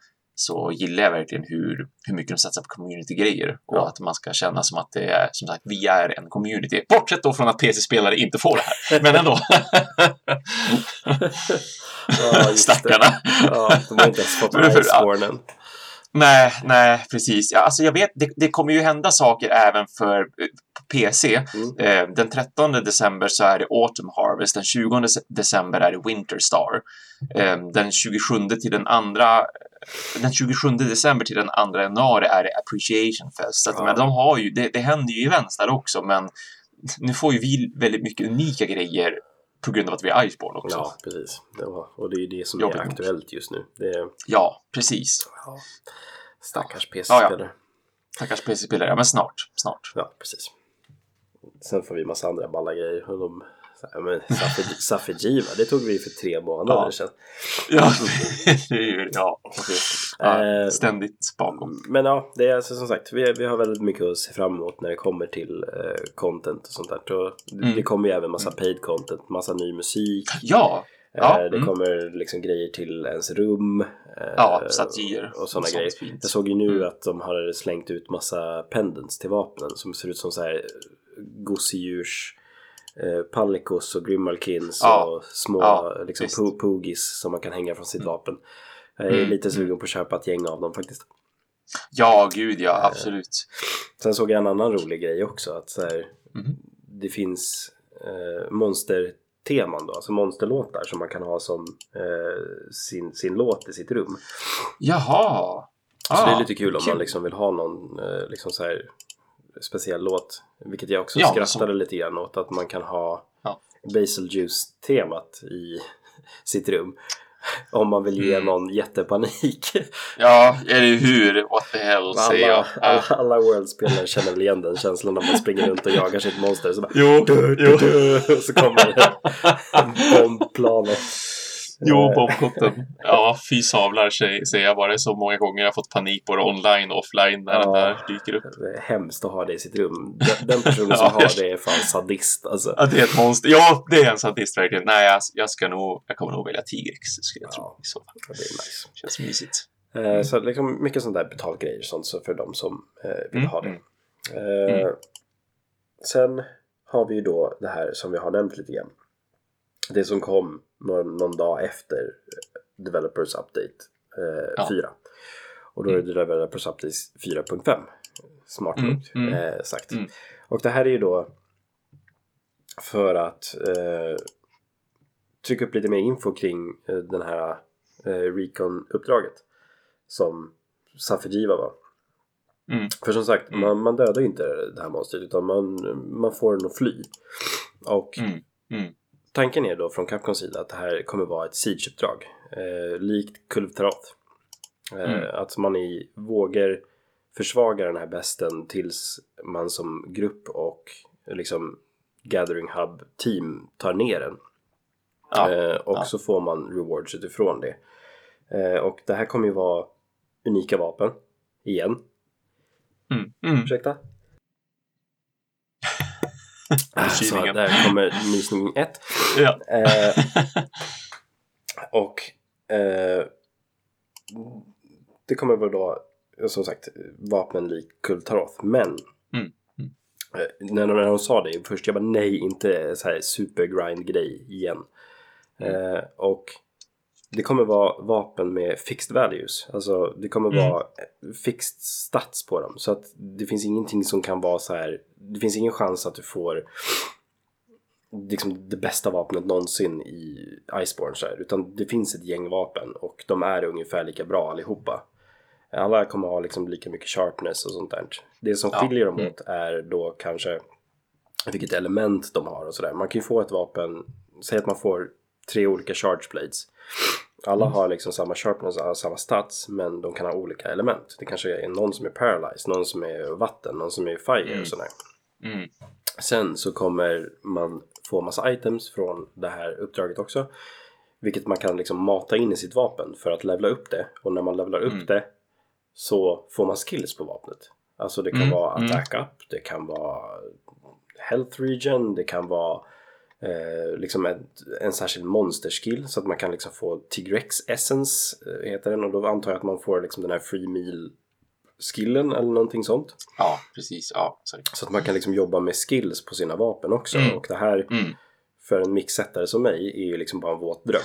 så gillar jag verkligen hur, hur mycket de satsar på community-grejer. Och Ja. att man ska känna som att det är, som sagt, vi är en community. Bortsett då från att PC-spelare inte får det här. Men ändå. *laughs* Ja. Stackarna. Ja, de har inte ens fått Iceborne än. Nej, nej, precis. Ja, alltså jag vet, det, det kommer ju hända saker även för eh, PC. Mm. Eh, den 13 december så är det Autumn Harvest, den 20 dece- december är det Winter Star. Eh, den 27 till den andra den 27 december till den 2 januari är det Appreciation Fest. Så att, Ja. men de har ju, det, det händer ju events där också, men nu får ju vi väldigt mycket unika grejer på grund av att vi är Iceborne också. Ja, precis. Det var, och det är det som Jobbigt är nog. aktuellt just nu. Är Ja, precis. ja, stackars Ja, PC-spelare. Tackars PC-spelare. Ja, men snart, snart. Ja, precis. Sen får vi massa andra balla grejer. Och de, här, men Safijiva, *laughs* det tog vi för tre månader Ja. sedan. Ja, *laughs* det är ju, ja. Ja Eh, ständigt bakom. Men ja, det är alltså som sagt, vi, vi har väldigt mycket att se fram emot när det kommer till eh, content och sånt där. Och det, Mm. det kommer ju även massa paid content, massa ny musik. Ja, Ja, eh, det mm. kommer liksom grejer till ens rum. ja, statyer. och sådana grejer. fint. Jag såg ju nu Mm. att de har slängt ut massa pendants till vapnen som ser ut som så här gosedjurs eh, Palikos och Grimalkins Ja. och små Ja, liksom, Poogies som man kan hänga från sitt Mm. vapen. Jag är Mm, lite mm. sugen på att köpa ett gäng av dem faktiskt. Ja, gud ja, absolut. Sen såg jag en annan rolig grej också att så här, Mhm. det finns eh, monsterteman då, alltså monsterlåtar som man kan ha som eh, sin, sin låt i sitt rum. Jaha. Så Ah, det är lite kul om kul. man liksom vill ha någon eh, liksom så här speciell låt. Vilket jag också Ja, skrattade lite grann åt att man kan ha Ja. Basil Juice-temat i *laughs* sitt rum. *laughs* Om man vill ge Mm. någon jättepanik. *laughs* Ja, eller hur? What the hell, säger jag. Alla, alla, alla World-spelare känner väl igen den känslan när man springer runt och jagar sitt monster. Så bara, Jo, du, du, du, så kommer *laughs* bombplanet. Jo, Eh, bombkotten. *laughs* Ja, fy savlar säger jag bara. Så många gånger jag har fått panik både online och offline när Ja. den där dyker upp. Det är hemskt att ha det i sitt rum. Den, personen som *laughs* Ja, har jag- det är fan sadist alltså. Ja, det är ett monster. Ja, det är en sadist verkligen. Nej, jag, jag ska nog, jag kommer nog välja Tigrex, skulle jag Ja. tro. Så Det är nice. Känns mysigt. Eh, Så liksom mycket sånt där betalgrejer sånt så för de som eh, vill Mm, ha det. mm. Eh, Mm. Sen har vi ju då det här som vi har nämnt lite grann. Det som kom någon, någon dag efter eh, Developers Update eh, Ja. 4. Och då är det Developers Update 4.5. Smart Mm, mm. eh, sagt. Mm. Och det här är ju då för att eh, trycka upp lite mer info kring eh, den här eh, Recon-uppdraget som Safijiva var. Mm. För som sagt, Mm. man, man dödar ju inte det här monstret utan man, man får den att fly. Och Mm. Mm. Tanken är då från Capcoms sida att det här kommer vara ett siege-uppdrag. Eh, likt Kulv Taroth. Eh, Mm. Att man i vågor försvaga den här besten tills man som grupp och liksom Gathering Hub team tar ner den. Ja, Eh, och ja. så får man rewards utifrån det. Eh, och det här kommer ju vara unika vapen. Igen. Mm. Mm. Ursäkta? *laughs* Så Kylningen. där kommer nysning 1. Ja. Eh, och eh, det kommer vara då som sagt vapen lik Kultaroth. Men Mm. eh, när, när de sa det först, jag bara nej, inte så här supergrind grej igen. Mm. Eh, och det kommer vara vapen med fixed values. Alltså det kommer Mm. vara fixed stats på dem. Så att det finns ingenting som kan vara så här. Det finns ingen chans att du får liksom det bästa vapnet någonsin i Iceborne så här, utan det finns ett gäng vapen och de är ungefär lika bra allihopa. Alla kommer ha liksom lika mycket sharpness och sånt där. Det som Ja, skiljer dem mm. åt är då kanske vilket element de har och sådär. Man kan ju få ett vapen, säg att man får tre olika charge blades. Alla Mm. har liksom samma sharpness, alla har samma stats, men de kan ha olika element. Det kanske är någon som är paralyzed, någon som är vatten, någon som är fire Mm. och sådär. Mm. Sen så kommer man få massa items från det här uppdraget också. Vilket man kan liksom mata in i sitt vapen för att levla upp det. Och när man levlar upp Mm. det så får man skills på vapnet. Alltså det kan Mm, vara mm. attack up, det kan vara health region, det kan vara eh, liksom en, en särskild monsterskill så att man kan liksom få Tigrex essence eh, heter den och då antar jag att man får liksom den här free meal skillen eller någonting sånt. Ja, precis. Ja, sorry. Så att man kan liksom jobba med skills på sina vapen också. Mm. Och det här Mm. för en mixsättare som mig är ju liksom bara en våt dröm.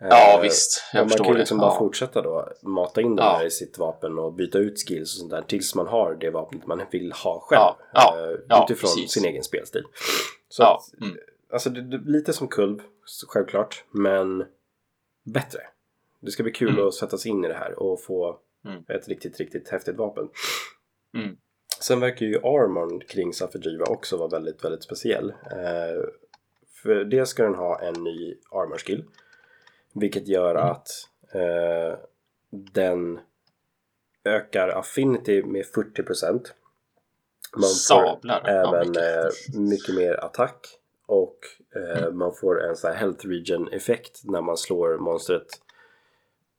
Ja, Eh, visst. Jag man förstår kan ju det. liksom bara Ja. fortsätta då mata in det Ja. här i sitt vapen och byta ut skills och sånt där tills man har det vapnet man vill ha själv. Ja, ja, eh, utifrån precis. sin egen spelstil. Så Ja. att, Mm. alltså det, det, lite som kulv, så självklart, men bättre. Det ska bli kul Mm. att sätta sig in i det här och få Mm. ett riktigt, riktigt häftigt vapen. Mm. Sen verkar ju armorn kring Safajiva också vara väldigt, väldigt speciell. Eh, för det ska den ha en ny armor skill. Vilket gör Mm. att eh, den ökar affinity med 40%. Man får Sablar. Ja, även mycket. eh, mycket mer attack. Och eh, man får en sån här health region effekt när man slår monstret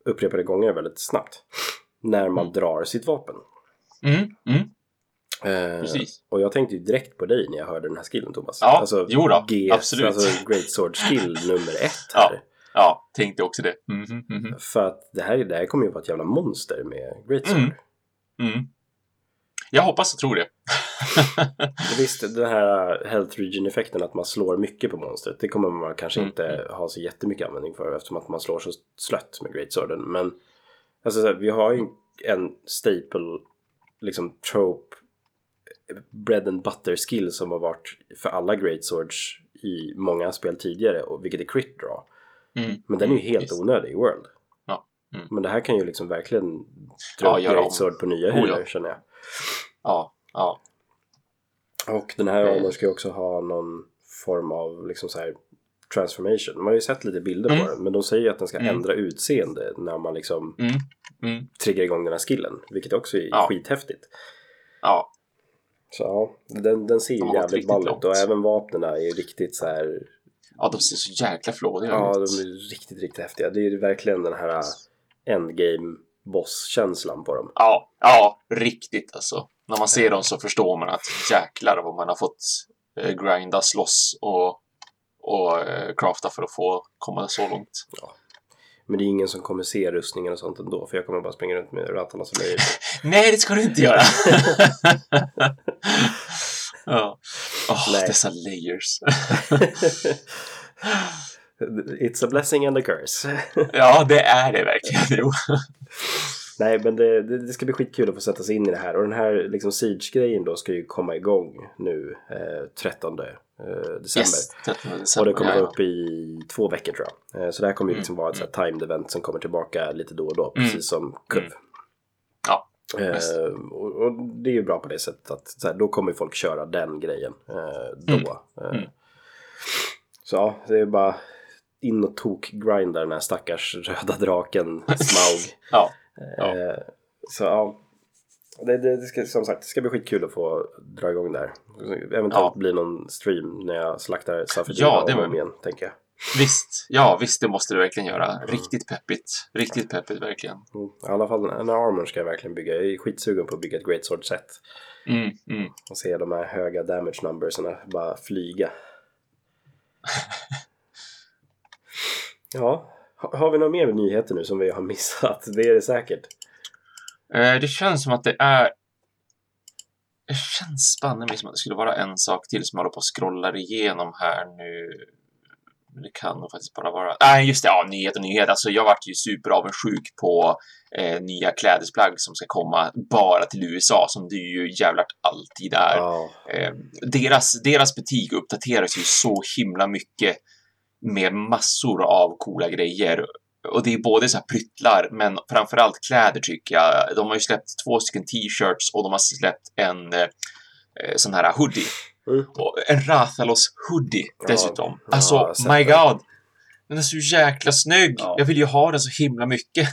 upprepade gånger väldigt snabbt. När man Mm. drar sitt vapen. Mm. Mm. Eh, Precis. och jag tänkte ju direkt på dig när jag hörde den här skillen Thomas. Ja, alltså, jo då, GS, absolut. Alltså Great Sword skill *laughs* nummer ett Ja. här. Ja, tänkte också det. Mhm, mhm. För att det här, det här kommer ju vara ett jävla monster med Great Sword. Mm. Mm. Jag hoppas och tror det. *laughs* Visst, den här Health Region effekten att man slår mycket på monstret. Det kommer man kanske Mm, inte ha så jättemycket användning för eftersom att man slår så slött med Great Sworden. Men alltså, så här, vi har ju en staple, liksom trope, bread and butter skill som har varit för alla Great Swords i många spel tidigare, och vilket är crit draw. Mm. Men den är ju Mm, helt visst. onödig i World. Ja. Mm. Men det här kan ju liksom verkligen dra Ja, upp. Great Sword på nya Oh, ja. känner jag. Ja, ja. Och den här Eh. armorn ska ju också ha någon form av liksom så här transformation. Man har ju sett lite bilder Mm. på den, men de säger ju att den ska Mm. ändra utseende när man liksom Mm. Mm. triggar igång den här skillen. Vilket också är Ja. skithäftigt. Ja, Så ja, den, den ser ju De jävligt ball ut och även vapnen är ju riktigt så här. ja, de ser så jäkla flådiga Ja, ut. de är riktigt, riktigt häftiga. Det är ju verkligen den här endgame boss-känslan på dem. Ja, ja, riktigt alltså. När man ser dem så förstår man att jäklar vad man har fått eh, grinda, slåss och, och eh, crafta för att få komma så långt. Men det är ingen som kommer se rustningen och sånt ändå, för jag kommer bara springa runt med rattarna som löjligt. *laughs* Nej, det ska du inte göra! *laughs* ja. Nej. dessa layers. *laughs* It's a blessing and a curse. ja, det är det verkligen. Jo. Nej, men det, det, det ska bli skitkul att få sätta sig in i det här. Och den här liksom Siege-grejen då ska ju komma igång nu eh, 13 eh, december. Yes, 13 Och december. det kommer ja, uppe i två veckor tror jag. Eh, så det här kommer ju liksom vara ett här timed event som kommer tillbaka lite då och då. Mm. Precis som KUV. Mm. Ja. Eh, och, och det är ju bra på det sättet att så här, då kommer folk köra den grejen eh, då. Eh, Mm. Så ja, det är bara in och tok-grinda den här stackars röda draken *laughs* Smaug. Ja. Ja. Eh, så ja, Det, det, det ska, som sagt, det ska bli skitkul att få dra igång där. Eventuellt Ja. bli någon stream när jag slaktar Safety Ja, det var- om igen, tänker jag. Visst, ja visst, det måste du verkligen göra. Riktigt peppigt. Riktigt peppigt verkligen. Mm. I alla fall en armor ska jag verkligen bygga. Jag är skitsugen på att bygga ett Great Sword set. Mm, mm. Och se de här höga damage numberserna bara flyga. *laughs* ja, har vi några mer nyheter nu som vi har missat? *laughs* Det är det säkert. Eh, det känns som att det är... Det känns mig som att det skulle vara en sak till som jag håller på och scrollar igenom här nu. Men det kan nog faktiskt bara vara... Nej, just det. Ja, nyhet och nyhet. Alltså, jag vart ju superavundsjuk på eh, nya klädesplagg som ska komma bara till USA, som det ju jävlar alltid är. Ja, Eh, deras, deras butik uppdateras ju så himla mycket med massor av coola grejer. Och det är både så här pryttlar, men framförallt kläder tycker jag. De har ju släppt två stycken t-shirts och de har släppt en eh, sån här hoodie. Mm. Och en Rathalos hoodie Ja, dessutom. ja, alltså, sett my god! Den är så jäkla snygg! Ja. Jag vill ju ha den så himla mycket.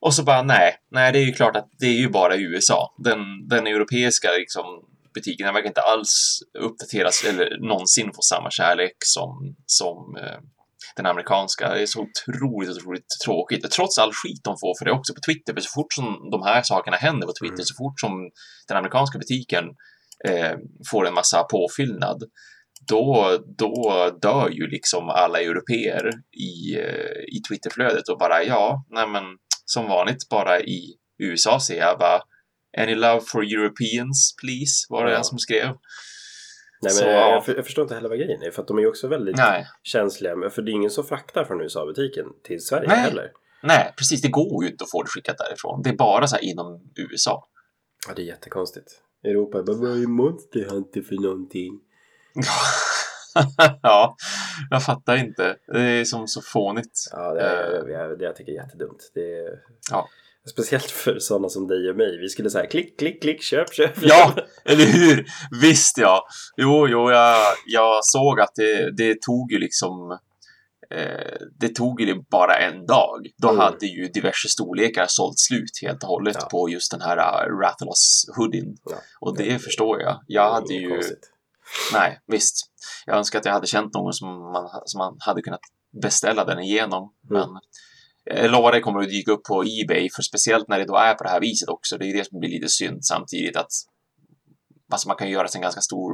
Och så bara, nej, nej, det är ju klart att det är ju bara USA. Den, den europeiska liksom, butiken den verkar inte alls uppdateras eller någonsin få samma kärlek som, som eh, den amerikanska. Det är så otroligt, otroligt tråkigt. Trots all skit de får för det också på Twitter. För så fort som de här sakerna händer på Twitter, Mm. så fort som den amerikanska butiken eh, får en massa påfyllnad, då, då dör ju liksom alla europeer i, eh, i Twitterflödet och bara ja, nej men som vanligt bara i USA ser jag bara Any love for Europeans please, var det Ja. jag som skrev. nej men Så, jag, ja. jag, för- jag förstår inte heller vad grejen är. För att de är ju också väldigt Nej, känsliga. För det är ingen som fraktar från USA-butiken till Sverige Nej. heller. nej, precis, det går ju inte att få det skickat därifrån. Det är bara så här inom USA. Ja, det är jättekonstigt. Europa är bara, vad är Monster Hunter för någonting? *laughs* ja, jag fattar inte. Det är som så fånigt. Ja, det, är, det, det jag tycker är jättedumt. Det är, Ja. Speciellt för sådana som dig och mig. Vi skulle säga klick, klick, klick, köp, köp. Ja, eller hur? Visst ja. Jo, jo, jag, jag såg att det, det tog ju liksom eh, det tog ju bara en dag. Då Mm. hade ju diverse storlekar sålt slut helt och hållet Ja. på just den här uh, Rathalos hoodien. Ja. Och det förstår jag. Jag hade ju... konstigt. Nej, visst. Jag önskar att jag hade känt någon som man, som man hade kunnat beställa den igenom. Mm. Men jag lovar det kommer att dyka upp på Ebay, för speciellt när det då är på det här viset också. Det är det som blir lite synd samtidigt att alltså man kan ju göra sig en ganska stor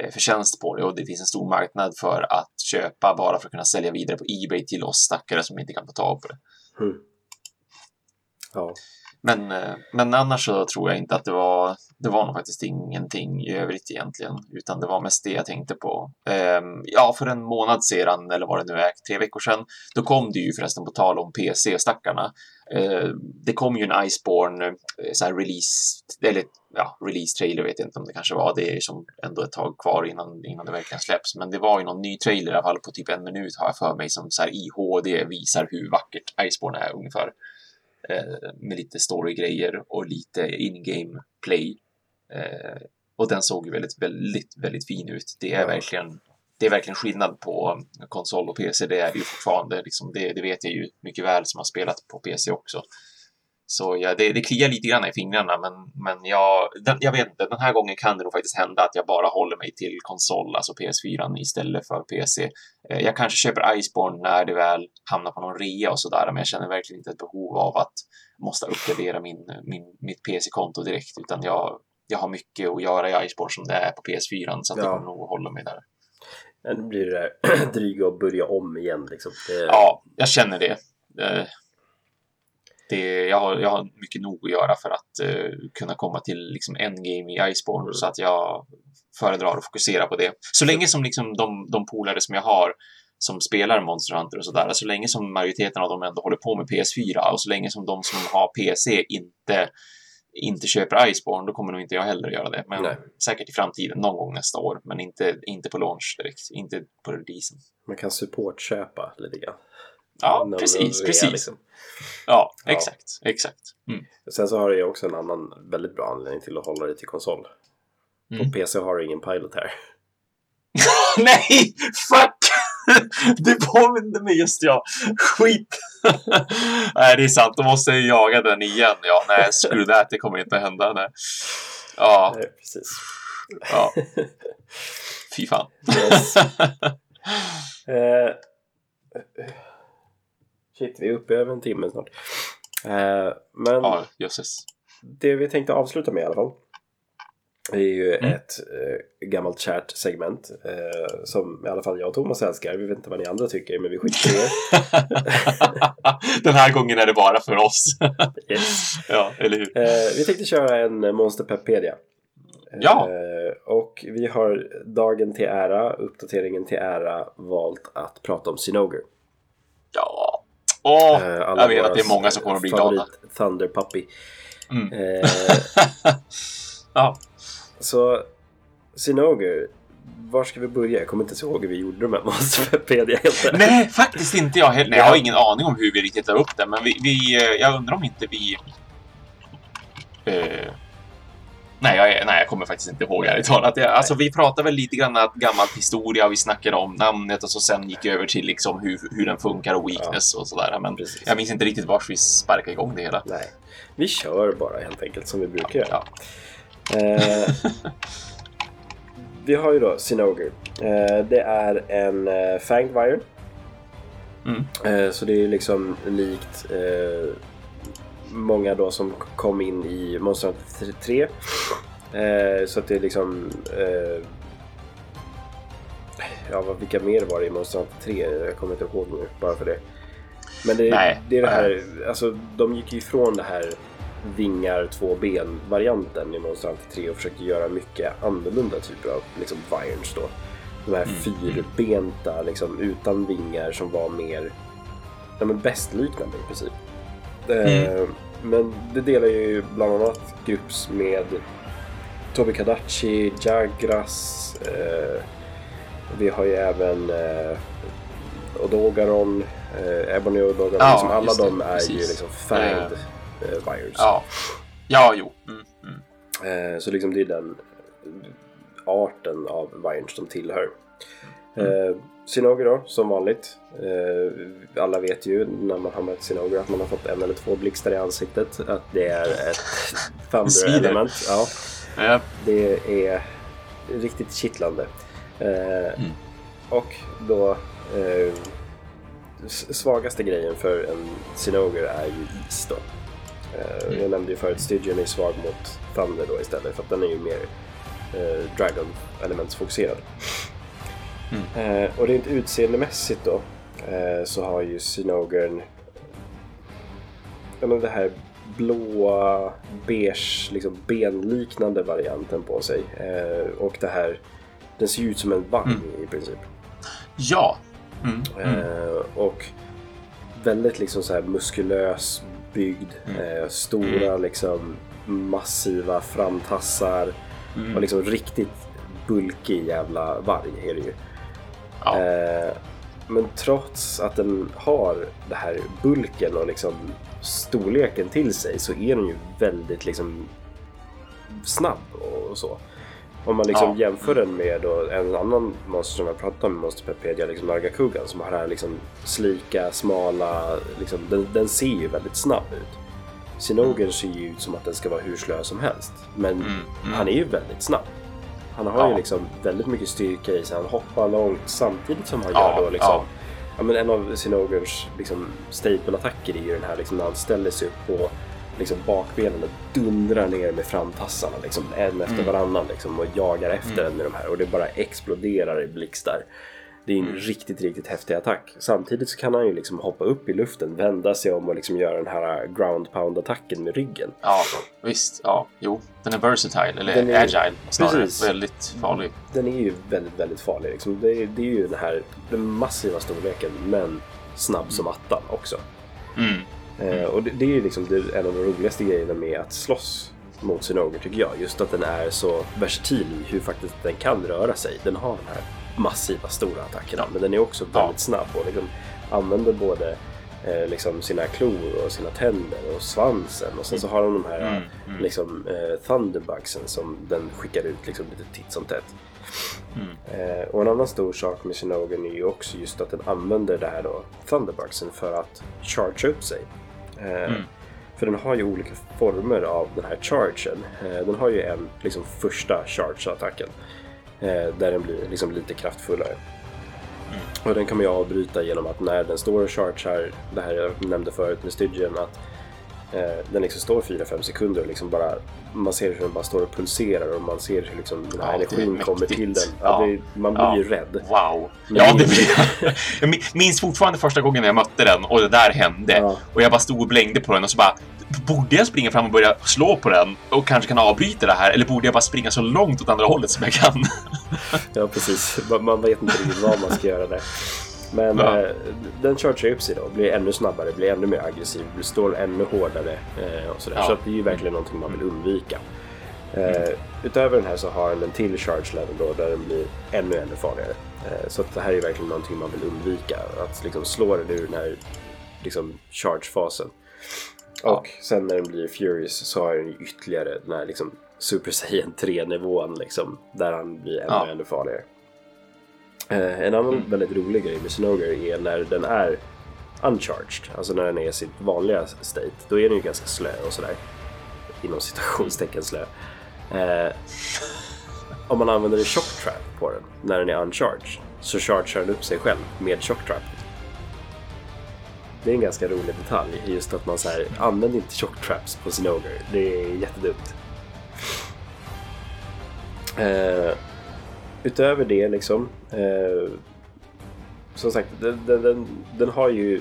eh, förtjänst på det och det finns en stor marknad för att köpa bara för att kunna sälja vidare på Ebay till oss stackare som inte kan få tag på det. Mm. Ja. Men, eh, men annars så tror jag inte att det var, det var nog faktiskt ingenting i övrigt egentligen, utan det var mest det jag tänkte på. Ehm, ja, för en månad sedan, eller vad det nu är, tre veckor sedan, då kom det ju förresten på tal om PC-stackarna. Eh, det kom ju en Iceborne eh, så här release, eller ja, release-trailer vet jag inte om det kanske var, det är som ändå ett tag kvar innan, innan det verkligen släpps, men det var ju någon ny trailer i alla fall på typ en minut har jag för mig som så här i HD visar hur vackert Iceborne är ungefär med lite storygrejer och lite in-game play. Eh, och den såg väldigt, väldigt, väldigt fin ut. Det är verkligen det är verkligen skillnad på konsol och PC. Det är det ju fortfarande. Liksom, det, det vet jag ju mycket väl som har spelat på PC också. Så ja, det, det kliar lite grann i fingrarna, men, men jag, den, jag vet inte. Den här gången kan det nog faktiskt hända att jag bara håller mig till konsol, alltså PS4, istället för PC. Eh, Jag kanske köper Iceborne när det väl hamnar på någon rea och sådär, men jag känner verkligen inte ett behov av att måste uppgradera min, min, mitt PC-konto direkt, utan jag, jag har mycket att göra i Iceborne som det är på PS4, så att Ja. jag kommer nog att hålla mig där. Nu blir det där *clears throat* dryga att börja om igen liksom. Det, Ja, jag känner det. Eh, det jag, har, jag har mycket nog att göra för att eh, kunna komma till liksom, endgame i Iceborne, Mm. så att jag föredrar att fokusera på det. Så länge som liksom, de, de polare som jag har som spelar Monster Hunter och sådär, så länge som majoriteten av dem ändå håller på med PS4 och så länge som de som har PC inte inte köper Iceborne, då kommer nog inte jag heller göra det. Men Nej. säkert i framtiden, någon gång nästa år. Men inte, inte på launch direkt, inte på releasen. Man kan supportköpa lite grann. Ja, precis, precis. liksom. Ja, Ja. exakt, exakt. Mm. Sen så har ju också en annan väldigt bra anledning till att hålla det till konsol. Mm. På PC har du ingen pilot här. *laughs* Nej, fuck! *laughs* det påminner mig just ja. Skit. *laughs* Nej, det är sant. Då måste jag jaga den igen. Ja, nej, screw that. Det kommer inte att hända. Nej. Ja. Nej, precis. Ja. Fy fan. Yes. eh, shit, vi är uppe över en timme snart. Eh, men Ja, jösses. det vi tänkte avsluta med i alla fall. är ju Mm. ett eh, gammalt kärt segment eh, som i alla fall jag och Thomas älskar. Vi vet inte vad ni andra tycker, men vi skiter i det. *laughs* Den här gången är det bara för oss. *laughs* Yes. ja, eller hur? Eh, vi tänkte köra en Monster Peppedia. Ja. Eh, och vi har dagen till ära, uppdateringen till ära, valt att prata om Sinoger. Ja. Åh, Eh, jag vet att det är många som kommer att bli glada. Thunder Puppy. Mm. Eh, *laughs* ja. så Sinoger, var ska vi börja? Jag kommer inte ens ihåg hur vi gjorde de här Monster Peppedia helt ärligt. Nej, faktiskt inte jag heller. Jag har ingen aning om hur vi riktigt la upp det, men vi, vi, eh, jag undrar om inte vi... Eh, nej, jag, nej, jag kommer faktiskt inte ihåg ärligt talat. Jag, alltså, vi pratade väl lite grann att gammalt historia, vi snackade om namnet och så sen gick över till liksom hur, hur den funkar och weakness och sådär. Men Precis. jag minns inte riktigt vart vi sparkade igång det hela. Nej, vi kör bara helt enkelt som vi brukar göra. Ja. Eh, vi har ju då Sinoger. Eh, det är en eh, Fanged Wire. Mm. Eh, så det är liksom likt eh, många då som kom in i Monster Hunter 3. Eh, så att det är liksom... Eh, ja, vad- vilka mer var det i Monster Hunter 3? Jag kommer inte ihåg nu, bara för det. Men det, Nej. det är det här, alltså de gick ju ifrån det här vingar, två ben-varianten i Monster Hunter 3 och försökte göra mycket annorlunda typer av liksom, virons då. De här fyrbenta, liksom, utan vingar som var mer ja, men bästliknande i princip. Eh, men det delar ju bland annat grupps med Tobi Kadachi, Jagras, eh, vi har ju även eh, Odogaron, eh, Ebony Odogaron, Ja, liksom alla de är ju precis. liksom fanged eh, virus. Ja, ja jo. Mm, mm. Eh, så liksom det är den arten av virus de tillhör. Eh, Sinoger då, som vanligt. Eh, alla vet ju när man har mött Sinoger att man har fått en eller två blixtar i ansiktet. Att det är ett thunder *laughs* Svider. element. Ja, Ja. det är riktigt kittlande. Eh, Och då eh, svagaste grejen för en Sinoger är ju is då. Eh, Jag nämnde ju förut Stygian är svag mot Thunder då istället för att den är ju mer eh, Dragon elementsfokuserad. Eh, och rent utseendemässigt då eh, så har ju Sinogern ja, men det här blåa, beige, liksom benliknande varianten på sig. Eh, och det här, den ser ju ut som en vagn i princip. Ja. Mm, mm. Eh, och väldigt liksom så här muskulös byggd. Eh, stora liksom massiva framtassar. Mm. Och liksom riktigt bulkig jävla varg är det ju. Ja. Eh, men trots att den har det här bulken och liksom storleken till sig så är den ju väldigt liksom snabb och så. Om man liksom Ja. jämför den med då en annan monster som jag pratade om i Monster Pepedia, liksom Nargacugan som har det här liksom slika, smala, liksom, den, den ser ju väldigt snabb ut. Sinogern ser ju ut som att den ska vara hur slö som helst. Men Mm, mm. han är ju väldigt snabb. Han har Ja. ju liksom väldigt mycket styrka i sig. Han hoppar långt samtidigt som han Ja, gör då liksom ja. Ja, men en av Sinogerns liksom, staple-attacker är ju den här liksom, när han ställer sig upp på liksom, bakbenen och dundrar ner med framtassarna liksom, en efter varannan liksom, och jagar efter den med de här och det bara exploderar i blixtar. Det är en riktigt, riktigt häftig attack. Samtidigt så kan han ju liksom hoppa upp i luften, vända sig om och liksom göra den här ground pound-attacken med ryggen. Ja, visst. Ja, jo. Den är versatile, eller Den är- agile snarare. Precis. Väldigt farlig. Den är ju väldigt, väldigt farlig. Liksom. Det, är, det är ju den här den massiva storleken, men snabb som attan också. Mm. Eh, och det, det är ju liksom det, en av de roligaste grejerna med att slåss mot Sinoger tycker jag. Just att den är så versatil i hur faktiskt den kan röra sig. Den har de här massiva stora attackerna, men den är också Ja. väldigt snabb och liksom använder både eh, liksom sina klor och sina tänder och svansen och sen så har de de här Mm, mm. liksom, eh, thunderbugsen som den skickar ut liksom, lite titt som tätt. Mm. Eh, och en annan stor sak med Sinogen är ju också just att den använder det här då, Thunderbugsen, för att chargea upp sig. Eh, Mm. För den har ju olika former av den här chargen. Eh, den har ju en liksom första charge-attacken. Eh, där den blir liksom lite kraftfullare. Och den kan man ju avbryta genom att när den står och chargear, det här jag nämnde förut med Stygian, att eh, den liksom står 4-5 sekunder och liksom bara, man ser hur den bara står och pulserar och man ser hur liksom den här Ja, energin kommer till den. Ja, Ja. det, man blir Ja. ju rädd. Wow. Men Ja, det- blir *laughs* jag. min- minns fortfarande första gången jag mötte den och det där hände. Och jag bara stod och blängde på den och så bara Borde jag springa fram och börja slå på den och kanske kan avbryta det här? Eller borde jag bara springa så långt åt andra hållet som jag kan? *laughs* Ja, precis. Man, man vet inte riktigt vad man ska göra där. Men Ja. eh, den chargear upp sig då, blir ännu snabbare, blir ännu mer aggressiv, står ännu hårdare eh, och sådär. Ja. Så det är ju verkligen någonting man vill undvika. Eh, utöver den här så har den en till charge level då, där den blir ännu, ännu farligare. Eh, så det här är verkligen någonting man vill undvika. Att liksom slå den ur den här liksom, charge-fasen. Och sen när den blir Furious så har den ju ytterligare den här liksom Super Saiyan 3-nivån liksom, där han blir ännu, Ja. ännu farligare. Eh, en annan Mm. väldigt rolig grej med Sinoger är när den är uncharged, alltså när den är i sitt vanliga state, då är den ju ganska slö och sådär. Inom citationstecken slö. Eh, om man använder en shock trap på den när den är uncharged så chargear den upp sig själv med shock trap. Det är en ganska rolig detalj, just att man säger använd inte shock traps på ogre. Det är jättedumt. Eh, utöver det liksom. Eh, som sagt, den, den, den, den har ju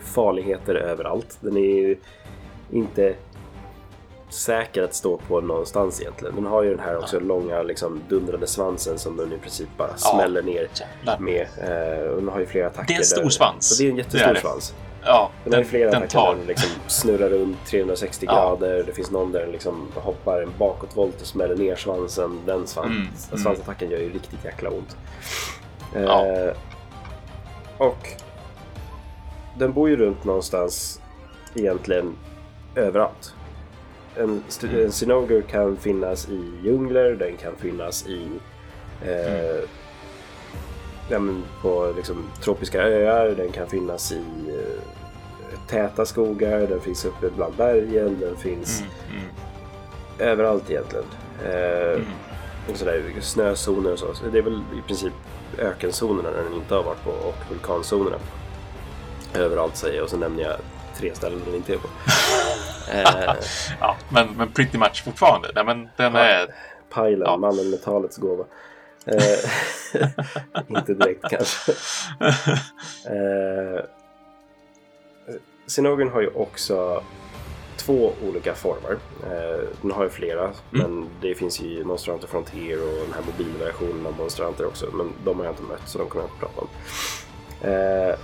farligheter överallt. Den är ju inte säker att stå på någonstans egentligen. Den har ju den här också långa liksom, dundrande svansen som den i princip bara smäller ner Jävlar. med. Eh, och den har ju flera attacker. Det är en stor där- svans. Så det är en Det jättestor är det. svans. Ja, Den har ju flera den attacker tar. där den liksom snurrar runt 360 Ja. grader. Det finns någon där den liksom hoppar en bakåtvolt och smäller ner svansen. Den svans, Mm, mm. svansattacken gör ju riktigt jäkla ont. Ja. Eh, och den bor ju runt någonstans egentligen överallt. En, en Sinoger kan finnas i djungler, den kan finnas i eh, Mm. på liksom, tropiska öar, den kan finnas i eh, täta skogar, den finns uppe bland bergen, den finns Mm, mm, överallt egentligen. Eh, mm. och sådär, snözoner och så. så. Det är väl i princip ökenzonerna när den inte har varit på och vulkanzonerna. Överallt säger jag och så nämner jag tre ställen den inte är på. *laughs* eh, Ja, men, men pretty much fortfarande. Nej, men den Ja. är... Pajlen, Ja. mannen med talets gåva. Eh, *laughs* inte direkt kanske. Eh, Sinogren har ju också två olika former. Eh, den har ju flera, men det finns ju Monster Hunter Frontier och den här mobilversionen av Monster Hunter också. Men de har jag inte mött, så de kommer jag inte prata om. Eh,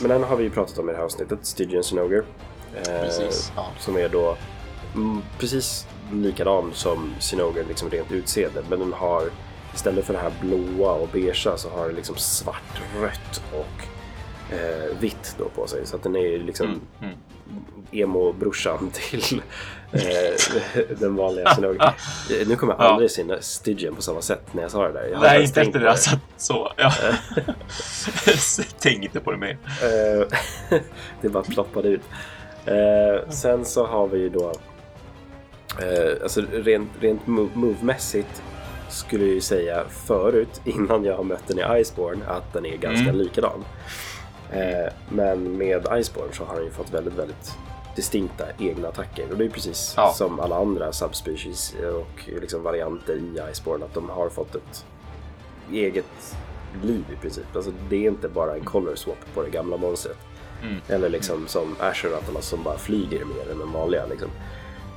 men den har vi ju pratat om i det här avsnittet, Stygian Sinoger. Eh, Precis. Ja. som är då mm, precis likadan som Sinoger liksom rent utseende. Men den har istället för det här blåa och beigea så har den liksom svart, rött och eh, vitt då på sig. Så att den är ju liksom Mm, mm. Emo-brorsan till eh, *laughs* den vanliga. *laughs* Eh, Nu kommer jag Ja. aldrig se Stygian på samma sätt när jag sa det där. Jag Nej, inte efter det. Alltså, så. Ja. *laughs* Tänk inte på det mer. Eh, det bara ploppade ut. Eh, sen så har vi ju då, alltså rent, rent mo- move-mässigt skulle jag ju säga förut, innan jag har mött den i Iceborne, att den är ganska Mm. likadan. Eh, men med Iceborne så har den ju fått väldigt, väldigt distinkta egna attacker. Och det är precis Ja. som alla andra subspecies och liksom varianter i Iceborne, att de har fått ett eget liv i princip. Alltså det är inte bara en color swap på det gamla monstret. Mm. Eller liksom som Asheratterna som bara flyger mer än den vanliga. Liksom.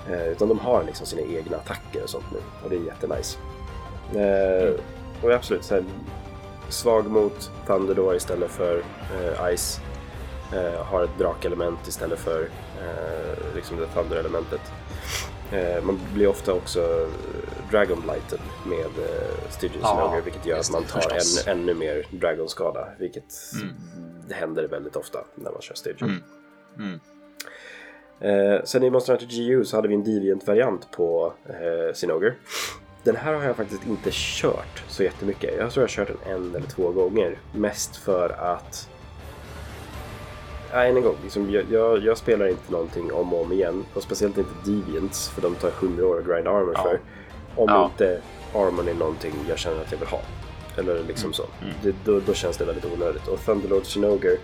Eh, utan de har liksom sina egna attacker och sånt nu. Och det är jättenice. Eh, och absolut, så här, svag mot Thunder då istället för eh, Ice. Eh, har ett drakelement istället för eh, liksom det Thunder-elementet. Eh, man blir ofta också Dragonblighted med eh, Stygian Ja, vilket gör att man tar förstås. än, ännu mer Dragonskada. Vilket Mm. händer väldigt ofta när man kör Stygian. Mm. Mm. Eh, sen i Monster Hunter GU så hade vi en Deviant-variant på eh, Sinoger. Den här har jag faktiskt inte kört så jättemycket. Jag tror jag har kört den en eller två gånger. Mest för att... Ja, än en gång, liksom, jag, jag, jag, spelar inte någonting om och om igen. Och speciellt inte Deviants, för de tar 100 år att grind armor ja. för. Om ja. inte armor är någonting jag känner att jag vill ha. Eller liksom mm. så. Mm. Det, då, då, känns det väldigt onödigt. Och Thunderlord Shinoger,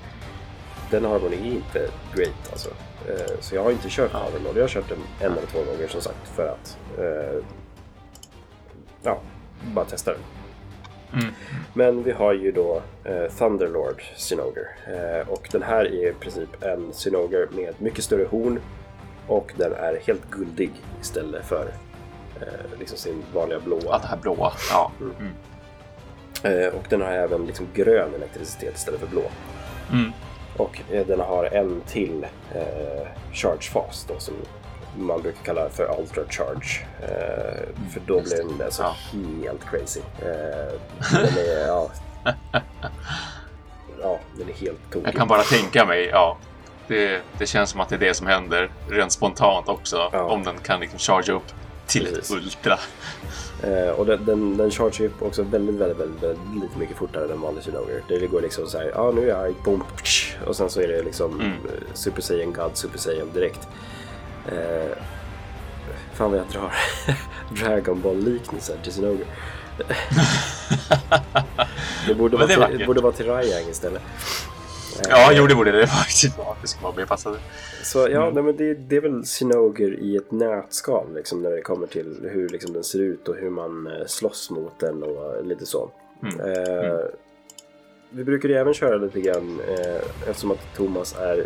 den armorn är inte great alltså. Eh, så jag har inte kört. Armor Jag har kört den en eller två gånger som sagt för att eh, ja, bara testa den. Mm. Men vi har ju då eh, Thunderlord Sinoger. Eh, och den här är i princip en Sinoger med mycket större horn och den är helt guldig istället för eh, liksom sin vanliga blåa. Ja, det här blåa. Ja. Mm. Mm. Eh, och den har även liksom grön elektricitet istället för blå. Mm. Och eh, den har en till eh, charge fast då, som man brukar kalla för ultra charge. Eh, för då blir den alltså ja. helt crazy. Eh, den är, ja, *laughs* ja, den är helt tokig. Jag kan bara tänka mig, ja. Det, det känns som att det är det som händer rent spontant också. Ja. Om den kan liksom charge upp till Precis. ett ultra. Eh, och den, den, den chargear upp också väldigt, väldigt, väldigt, väldigt, lite mycket fortare än vanlig Synover. Det går liksom så här, ja ah, nu är jag boom, och sen så är det liksom mm. Eh, Super Saiyan God, Super Saiyan direkt. Eh, fan vad jag drar *laughs* Dragon Ball-liknelser till Synover. *laughs* det borde vara, det till, borde vara till Ryang istället. Ja, jo det borde det faktiskt vara. Det ska vara mer passande. Så ja, mm. nej, men det, det är väl Sinoger i ett nötskal liksom, när det kommer till hur liksom, den ser ut och hur man eh, slåss mot den och lite så. Mm. Eh, mm. Vi brukar ju även köra lite grann eh, eftersom att Thomas är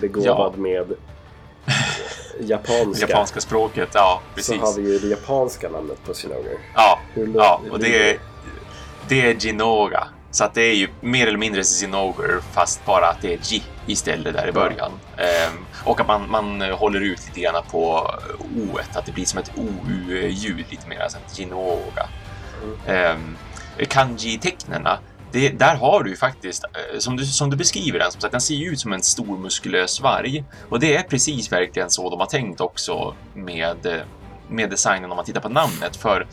begåvad ja. med *laughs* japanska. japanska språket, ja precis. Så har vi ju det japanska namnet på Sinoger. Ja, ja och det är, det är Jinoga. Så att det är ju mer eller mindre Zinogre fast bara att det är G istället där i början. Ja. Um, och att man, man håller ut lite grann på O, att det blir som ett OU-ljud lite mer, alltså Ginoga. Mm. Um, Kanji-tecknena, där har du ju faktiskt, eh, som du, som du beskriver den, som sagt, den ser ju ut som en stor muskulös varg. Och det är precis verkligen så de har tänkt också med, med designen om man tittar på namnet. För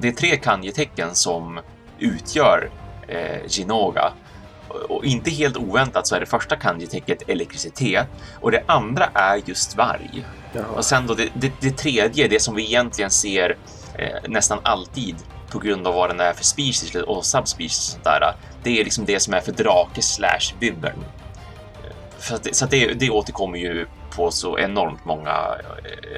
det är tre kanji-tecken som utgör eh, Ginoga. Och inte helt oväntat så är det första kanji-tecknet elektricitet och det andra är just varg. Jaha. Och sen då det, det, det, tredje, det som vi egentligen ser eh, nästan alltid på grund av vad den är för species och subspecies och sånt där. Det är liksom det som är för drake slash vibern. Så, att, så att det, det återkommer ju på så enormt många,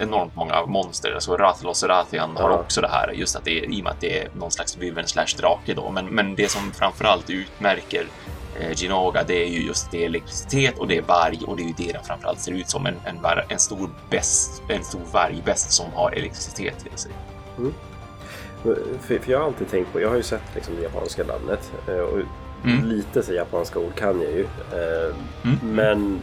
enormt många monster. Alltså Rathalos och Rathian har också det här, just att det är, i och med att det är någon slags vyvern slash drake då. Men, men det som framförallt utmärker Ginoga, det är ju just det är elektricitet och det är varg och det är ju det den framförallt ser ut som en, en, en stor bäst, en stor vargbäst som har elektricitet i sig. Mm. För, för, jag har alltid tänkt på, jag har ju sett liksom det japanska namnet eh, och mm. lite så japanska ord kan jag ju. Eh, mm. Men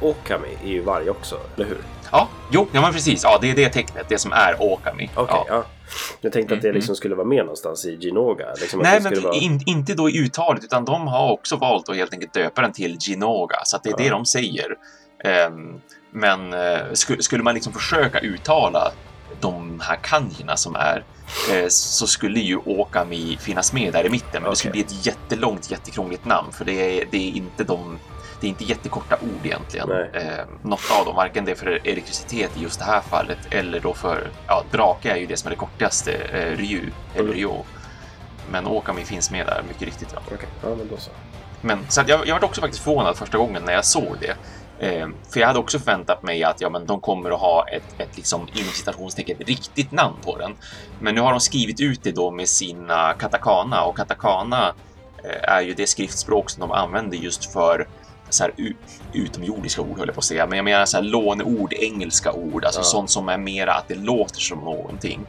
Okami är ju varg också, eller hur? Ja, jo, ja men precis. Ja, det är det tecknet, det som är Okami. Okej, okay, ja. ja. Jag tänkte att det mm, liksom mm. skulle vara med någonstans i Ginoga. Liksom Nej, men vara... in, inte då i uttalet, utan de har också valt att helt enkelt döpa den till Ginoga, så att det är ja. det de säger. Um, men uh, sk skulle man liksom försöka uttala de här kanjina som är uh, så skulle ju Okami finnas med där i mitten, men okay. det skulle bli ett jättelångt, jättekrångligt namn för det är, det är inte de det är inte jättekorta ord egentligen. Eh, något av dem, varken det för elektricitet i just det här fallet eller då för, ja, drake är ju det som är det kortaste, eh, Ryu eller mm. Ryo. Men Okami finns med där, mycket riktigt. Ja. Okay. ja men så. Men så jag, jag var också faktiskt förvånad första gången när jag såg det. Eh, för jag hade också förväntat mig att ja, men de kommer att ha ett, ett liksom, inom citationstecken riktigt namn på den. Men nu har de skrivit ut det då med sina katakana och katakana eh, är ju det skriftspråk som de använder just för så här utomjordiska ord höll jag på att säga, men jag menar så här låneord, engelska ord, alltså ja. sånt som är mera att det låter som någonting.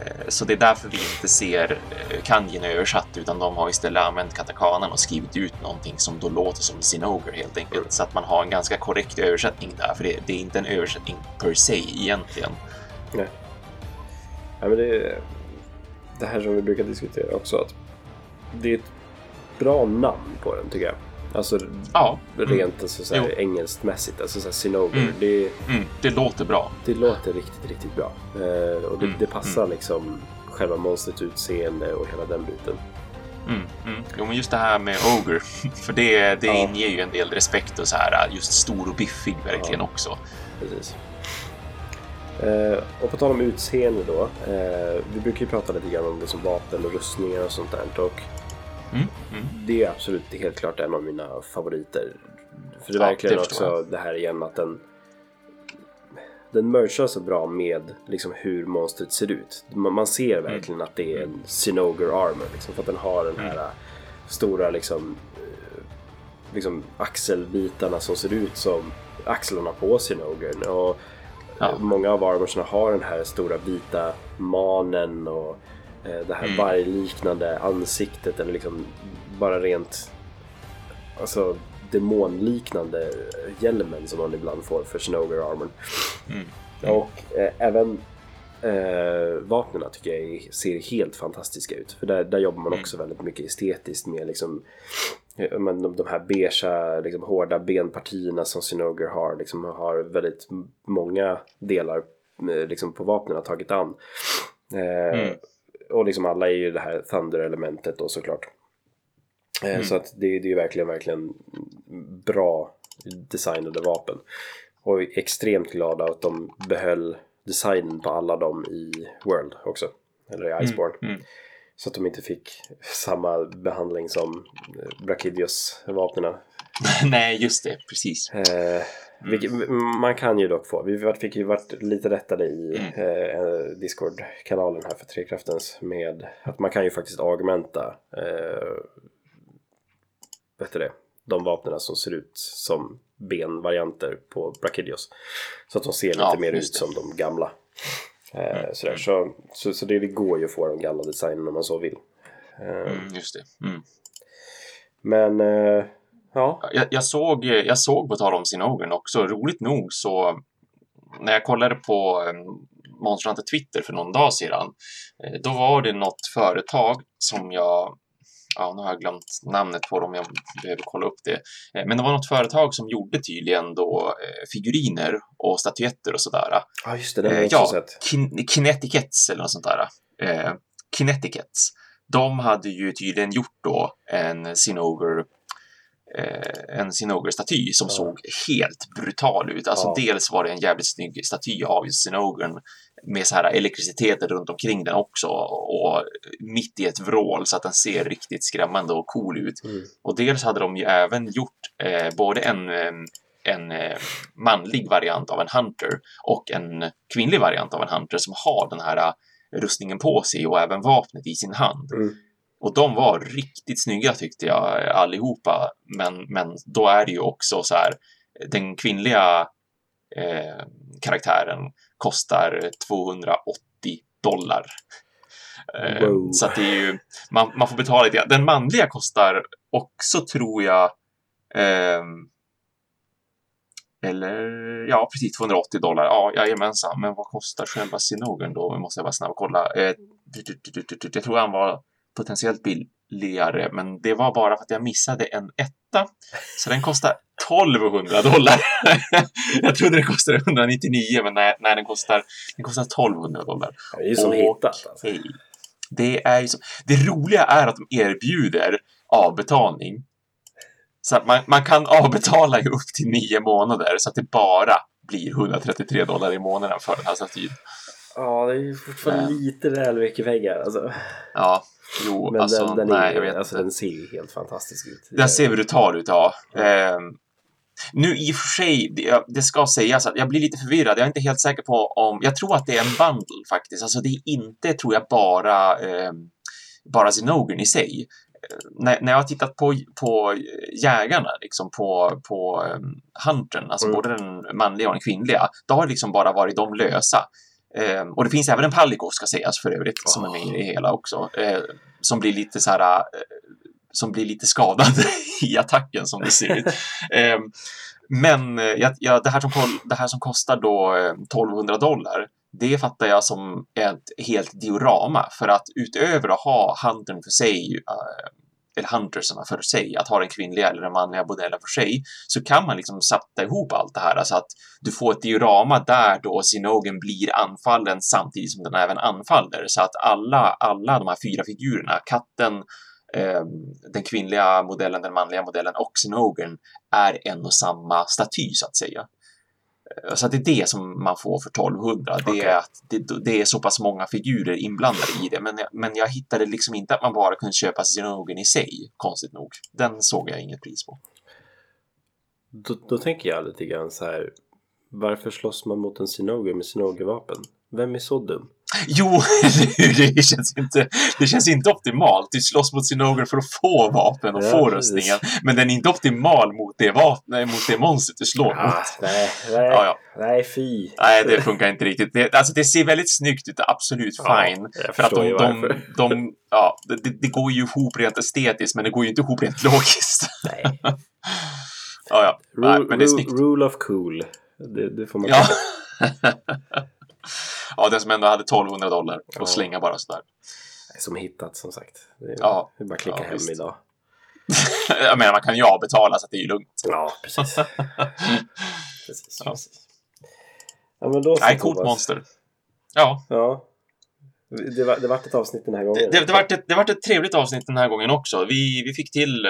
Eh, så det är därför vi inte ser eh, kanjin översatt, utan de har istället använt katakanan och skrivit ut någonting som då låter som sinoger helt enkelt. Så att man har en ganska korrekt översättning där, för det, det är inte en översättning per se egentligen. Nej. Ja, men det, det här som vi brukar diskutera också, att det är ett bra namn på den tycker jag. Alltså Ja. rent alltså, så Jo. engelsktmässigt. Alltså så här, Sinover. Mm. Det, Mm, det låter bra. det låter riktigt, riktigt bra. Eh, och det, Mm, det passar liksom själva monstrets utseende och hela den biten. Mm, mm. Jo, men just det här med Ogre, *laughs* för det, det Ja. inger ju en del respekt och så här, just stor och biffig verkligen Ja. också. Precis. Eh, och på tal om utseende då. Eh, vi brukar ju prata lite grann om liksom vapen och rustningar och sånt där. Och Mm, mm. det är absolut helt klart en av mina favoriter. För det är Ja, verkligen det också det här igen att den den merchar så bra med liksom hur monstret ser ut. Man, ser verkligen att det är en Sinoger armor. Liksom, för att den har den här äh, stora liksom, eh, liksom axelbitarna som ser ut som axlarna på Sinogern. Och Ja. eh, Många av armorsna har den här stora vita manen och eh, det här Mm. vargliknande ansiktet eller liksom bara rent alltså demonliknande hjälmen som man ibland får för Sinoger armorn. Mm. Och eh, även eh, vapnen tycker jag ser helt fantastiska ut. För där, där jobbar man Mm. också väldigt mycket estetiskt med liksom eh, men de, de här beigea, liksom, hårda benpartierna som Sinoger har. Liksom, har väldigt många delar eh, liksom, på vapnen har tagit an. Eh, Mm. Och liksom alla är ju det här Thunder-elementet då såklart. Eh, Mm. Så att det, det är ju verkligen, verkligen bra designade vapen. Och är extremt glada att de behöll designen på alla dem i World också. Eller i Iceborne. Mm. Så att de inte fick samma behandling som Brachidios-vapnen. *laughs* Nej, just det, precis. Eh, vilket, man kan ju dock få. Vi fick ju varit lite rättade i eh, Discord-kanalen här för Trekraftens med att man kan ju faktiskt augmenta eh, vet du det, de vapnen som ser ut som benvarianter på Brachidios. Så att de ser lite Ja, mer ut som de gamla. Eh, sådär. Så, så, så det, det går ju att få de gamla designen om man så vill. Eh, Mm, just det. Mm. Men eh, ja, Jag, jag, såg, jag såg på tal om Sinogren också, roligt nog så när jag kollade på Monster Hunter Twitter för någon dag sedan, eh, då var det något företag som jag Ja, nu har jag glömt namnet på dem, jag behöver kolla upp det. Eh, Men det var något företag som gjorde tydligen då eh, figuriner och statyetter och sådär. ja just det, den har jag också ja, sett. kin- Kinetiquets eller något sånt där. Eh, Kinetiquets. De hade ju tydligen gjort då en Sinoger eh, en Sinoger-staty som Ja. såg helt brutal ut. Alltså Ja. dels var det en jävligt snygg staty av Sinogern med så här elektriciteten runt omkring den också och mitt i ett vrål så att den ser riktigt skrämmande och cool ut. Mm. Och dels hade de ju även gjort eh, både en, eh, en eh, manlig variant av en Hunter och en kvinnlig variant av en Hunter som har den här eh, rustningen på sig och även vapnet i sin hand. Mm. Och de var riktigt snygga tyckte jag allihopa. Men, men då är det ju också så här, den kvinnliga eh, karaktären kostar 280 dollar. Eh, Wow. Så att det är ju, man, man får betala lite. Den manliga kostar också tror jag ehm, eller ja, precis 280 dollar. Ja, jajamensan. Men vad kostar själva Sinogern då? Måste jag bara snabbt kolla. Eh, jag tror han var potentiellt billigare, men det var bara för att jag missade en etta. Så den kostar 1200 dollar. *laughs* jag trodde den kostade 199, men nej, nej den, kostar, den kostar 1200 dollar. Det är ju som hittat. Alltså. Det är ju så. Det roliga är att de erbjuder avbetalning. Så att man, man kan avbetala i upp till nio månader så att det bara blir 133 dollar i månaden för den här statyn. Ja, det är ju fortfarande Nej. lite väl mycket pengar. Alltså. Ja, jo, Men alltså, den, den, nej, är, jag vet alltså, inte. den ser ju helt fantastisk ut. Den ser brutal ut, ja. Ehm, nu i och för sig, det, det ska sägas att jag blir lite förvirrad. Jag är inte helt säker på om... Jag tror att det är en bundle faktiskt. Alltså det är inte, tror jag, bara, ehm, bara Zinogren i sig. Eh, När, när jag har tittat på, på jägarna, liksom på, på um, huntern, alltså Mm. både den manliga och den kvinnliga, då har det liksom bara varit de lösa. Ehm, och det finns även en Palico, ska sägas för övrigt, som är med i det hela också. Eh, som blir lite så här, eh, som blir lite skadad *laughs* i attacken som det ser ut. *laughs* Ehm, men eh, ja, det, här som, det här som kostar då eh, 1200 dollar, det fattar jag som ett helt diorama. För att utöver att ha handen för sig, eller huntersarna för sig, att ha den kvinnliga eller den manliga modellen för sig, så kan man liksom sätta ihop allt det här så att du får ett diorama där då Sinogen blir anfallen samtidigt som den även anfaller så att alla, alla de här fyra figurerna, katten, eh, den kvinnliga modellen, den manliga modellen och Sinogen är en och samma staty så att säga. Eh, så att det är det som man får för 1200. Det, Okej. är att det, det är så pass många figurer inblandade i det. Men jag, men jag hittade liksom inte att man bara kunde köpa Xenogen i sig, konstigt nog. Den såg jag inget pris på. Då, då tänker jag lite grann så här. Varför slåss man mot en Sinoge med Sinoge-vapen? Vem är så dum? Jo, *laughs* det känns inte, det känns inte optimalt. Du slåss mot Sinogen för att få vapen och Ja, få rustningen. Men den är inte optimal mot det, vapen, mot det monstret du slår mot. Ah, nej, nej, Ja, ja. nej fy. Nej, det funkar inte riktigt. Det, alltså, det ser väldigt snyggt ut, absolut Ja, fine. för att de, de, de, ja, det, det går ju ihop rent estetiskt, men det går ju inte ihop rent logiskt. Nej. *laughs* ja, ja. Nej, men det är snyggt. rule of cool. Det, det får man Ja. *laughs* ja, den som ändå hade 1200 dollar Ja. och slänga bara sådär. Som hittat som sagt. Det är, Ja. det är bara att klicka Ja, hem visst. idag. *laughs* Jag menar, man kan ju avbetala så att det är ju lugnt. Ja, precis. *laughs* precis, Ja. precis. Ja, men då Nej, coolt monster. Ja, Ja. Det var, det vart ett avsnitt den här gången. det, det, vart ett, det vart ett trevligt avsnitt den här gången också. Vi, vi fick till...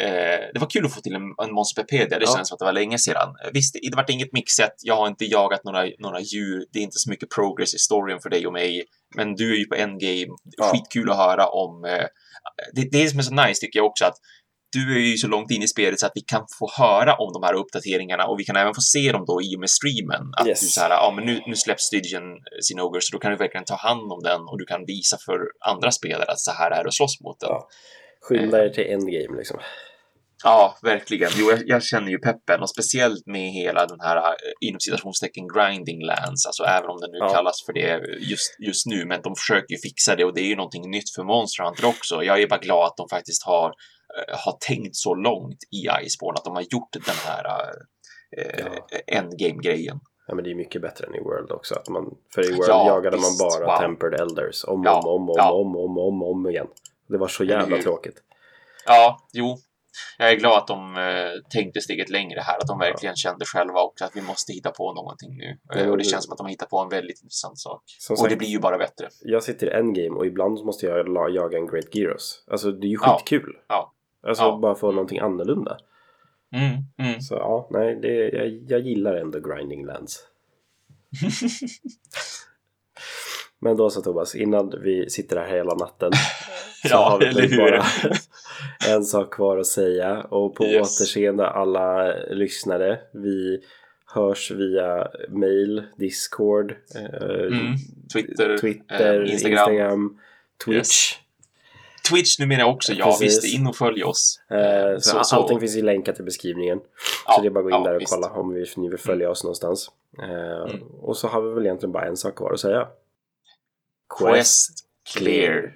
Eh, det var kul att få till en, en Monsterpedia. Det Ja. känns som att det var länge sedan. Visst, det vart inget mixet. Jag har inte jagat några, några djur. Det är inte så mycket progress i storyn för dig och mig. Men du är ju på endgame. Ja. Skitkul att höra om... Eh, det, det som är så nice tycker jag också att du är ju så långt in i spelet så att vi kan få höra om de här uppdateringarna och vi kan även få se dem då i och med streamen. Att Yes. du så här, ja men nu, nu släpps Stygian Sinoger så då kan du verkligen ta hand om den och du kan visa för andra spelare att så här är det att slåss mot den. Ja. Skynda er till endgame liksom. Ja, verkligen. Jo, jag, jag känner ju peppen och speciellt med hela den här eh, inom citationstecken grinding lands, alltså även om det nu Ja. kallas för det just, just nu, men de försöker ju fixa det och det är ju någonting nytt för Monster Hunter också. Jag är bara glad att de faktiskt har, eh, har tänkt så långt i Iceborne, att de har gjort den här eh, Ja. endgame-grejen. Ja men det är mycket bättre än i World också. Att man, för i World Ja, jagade visst. man bara Wow. Tempered Elders om Ja, om om om, ja. om om om om igen. Det var så jävla tråkigt. Ja, jo. Jag är glad att de eh, tänkte steget längre här, att de verkligen kände själva också att vi måste hitta på någonting nu. Det och det känns som att de hittar på en väldigt intressant sak. Som och det sagt, blir ju bara bättre. jag sitter i endgame och ibland måste jag jaga en Great Gyros. Alltså det är ju Ja. skitkul. Ja. Alltså Ja. bara få någonting annorlunda. Mm, mm. Så ja, nej, det, jag, jag gillar ändå grinding lands. *laughs* Men då så Thomas, innan vi sitter här hela natten *laughs* *laughs* Ja, har vi eller väl hur? bara *laughs* en sak kvar att säga och på Yes. återseende alla lyssnare. Vi hörs via mail, Discord, eh, Mm. Twitter, Twitter eh, Instagram, Instagram. Twitch. Yes. Twitch numera också, ja Precis. visst, in och följ oss. Eh, så, så- så- allting finns ju länkat i beskrivningen. Ja, så det är bara att gå in ja, där och visst. Mm. kolla om vi, ni vill följa oss någonstans. Eh, Och så har vi väl egentligen bara en sak kvar att säga. Quest cleared.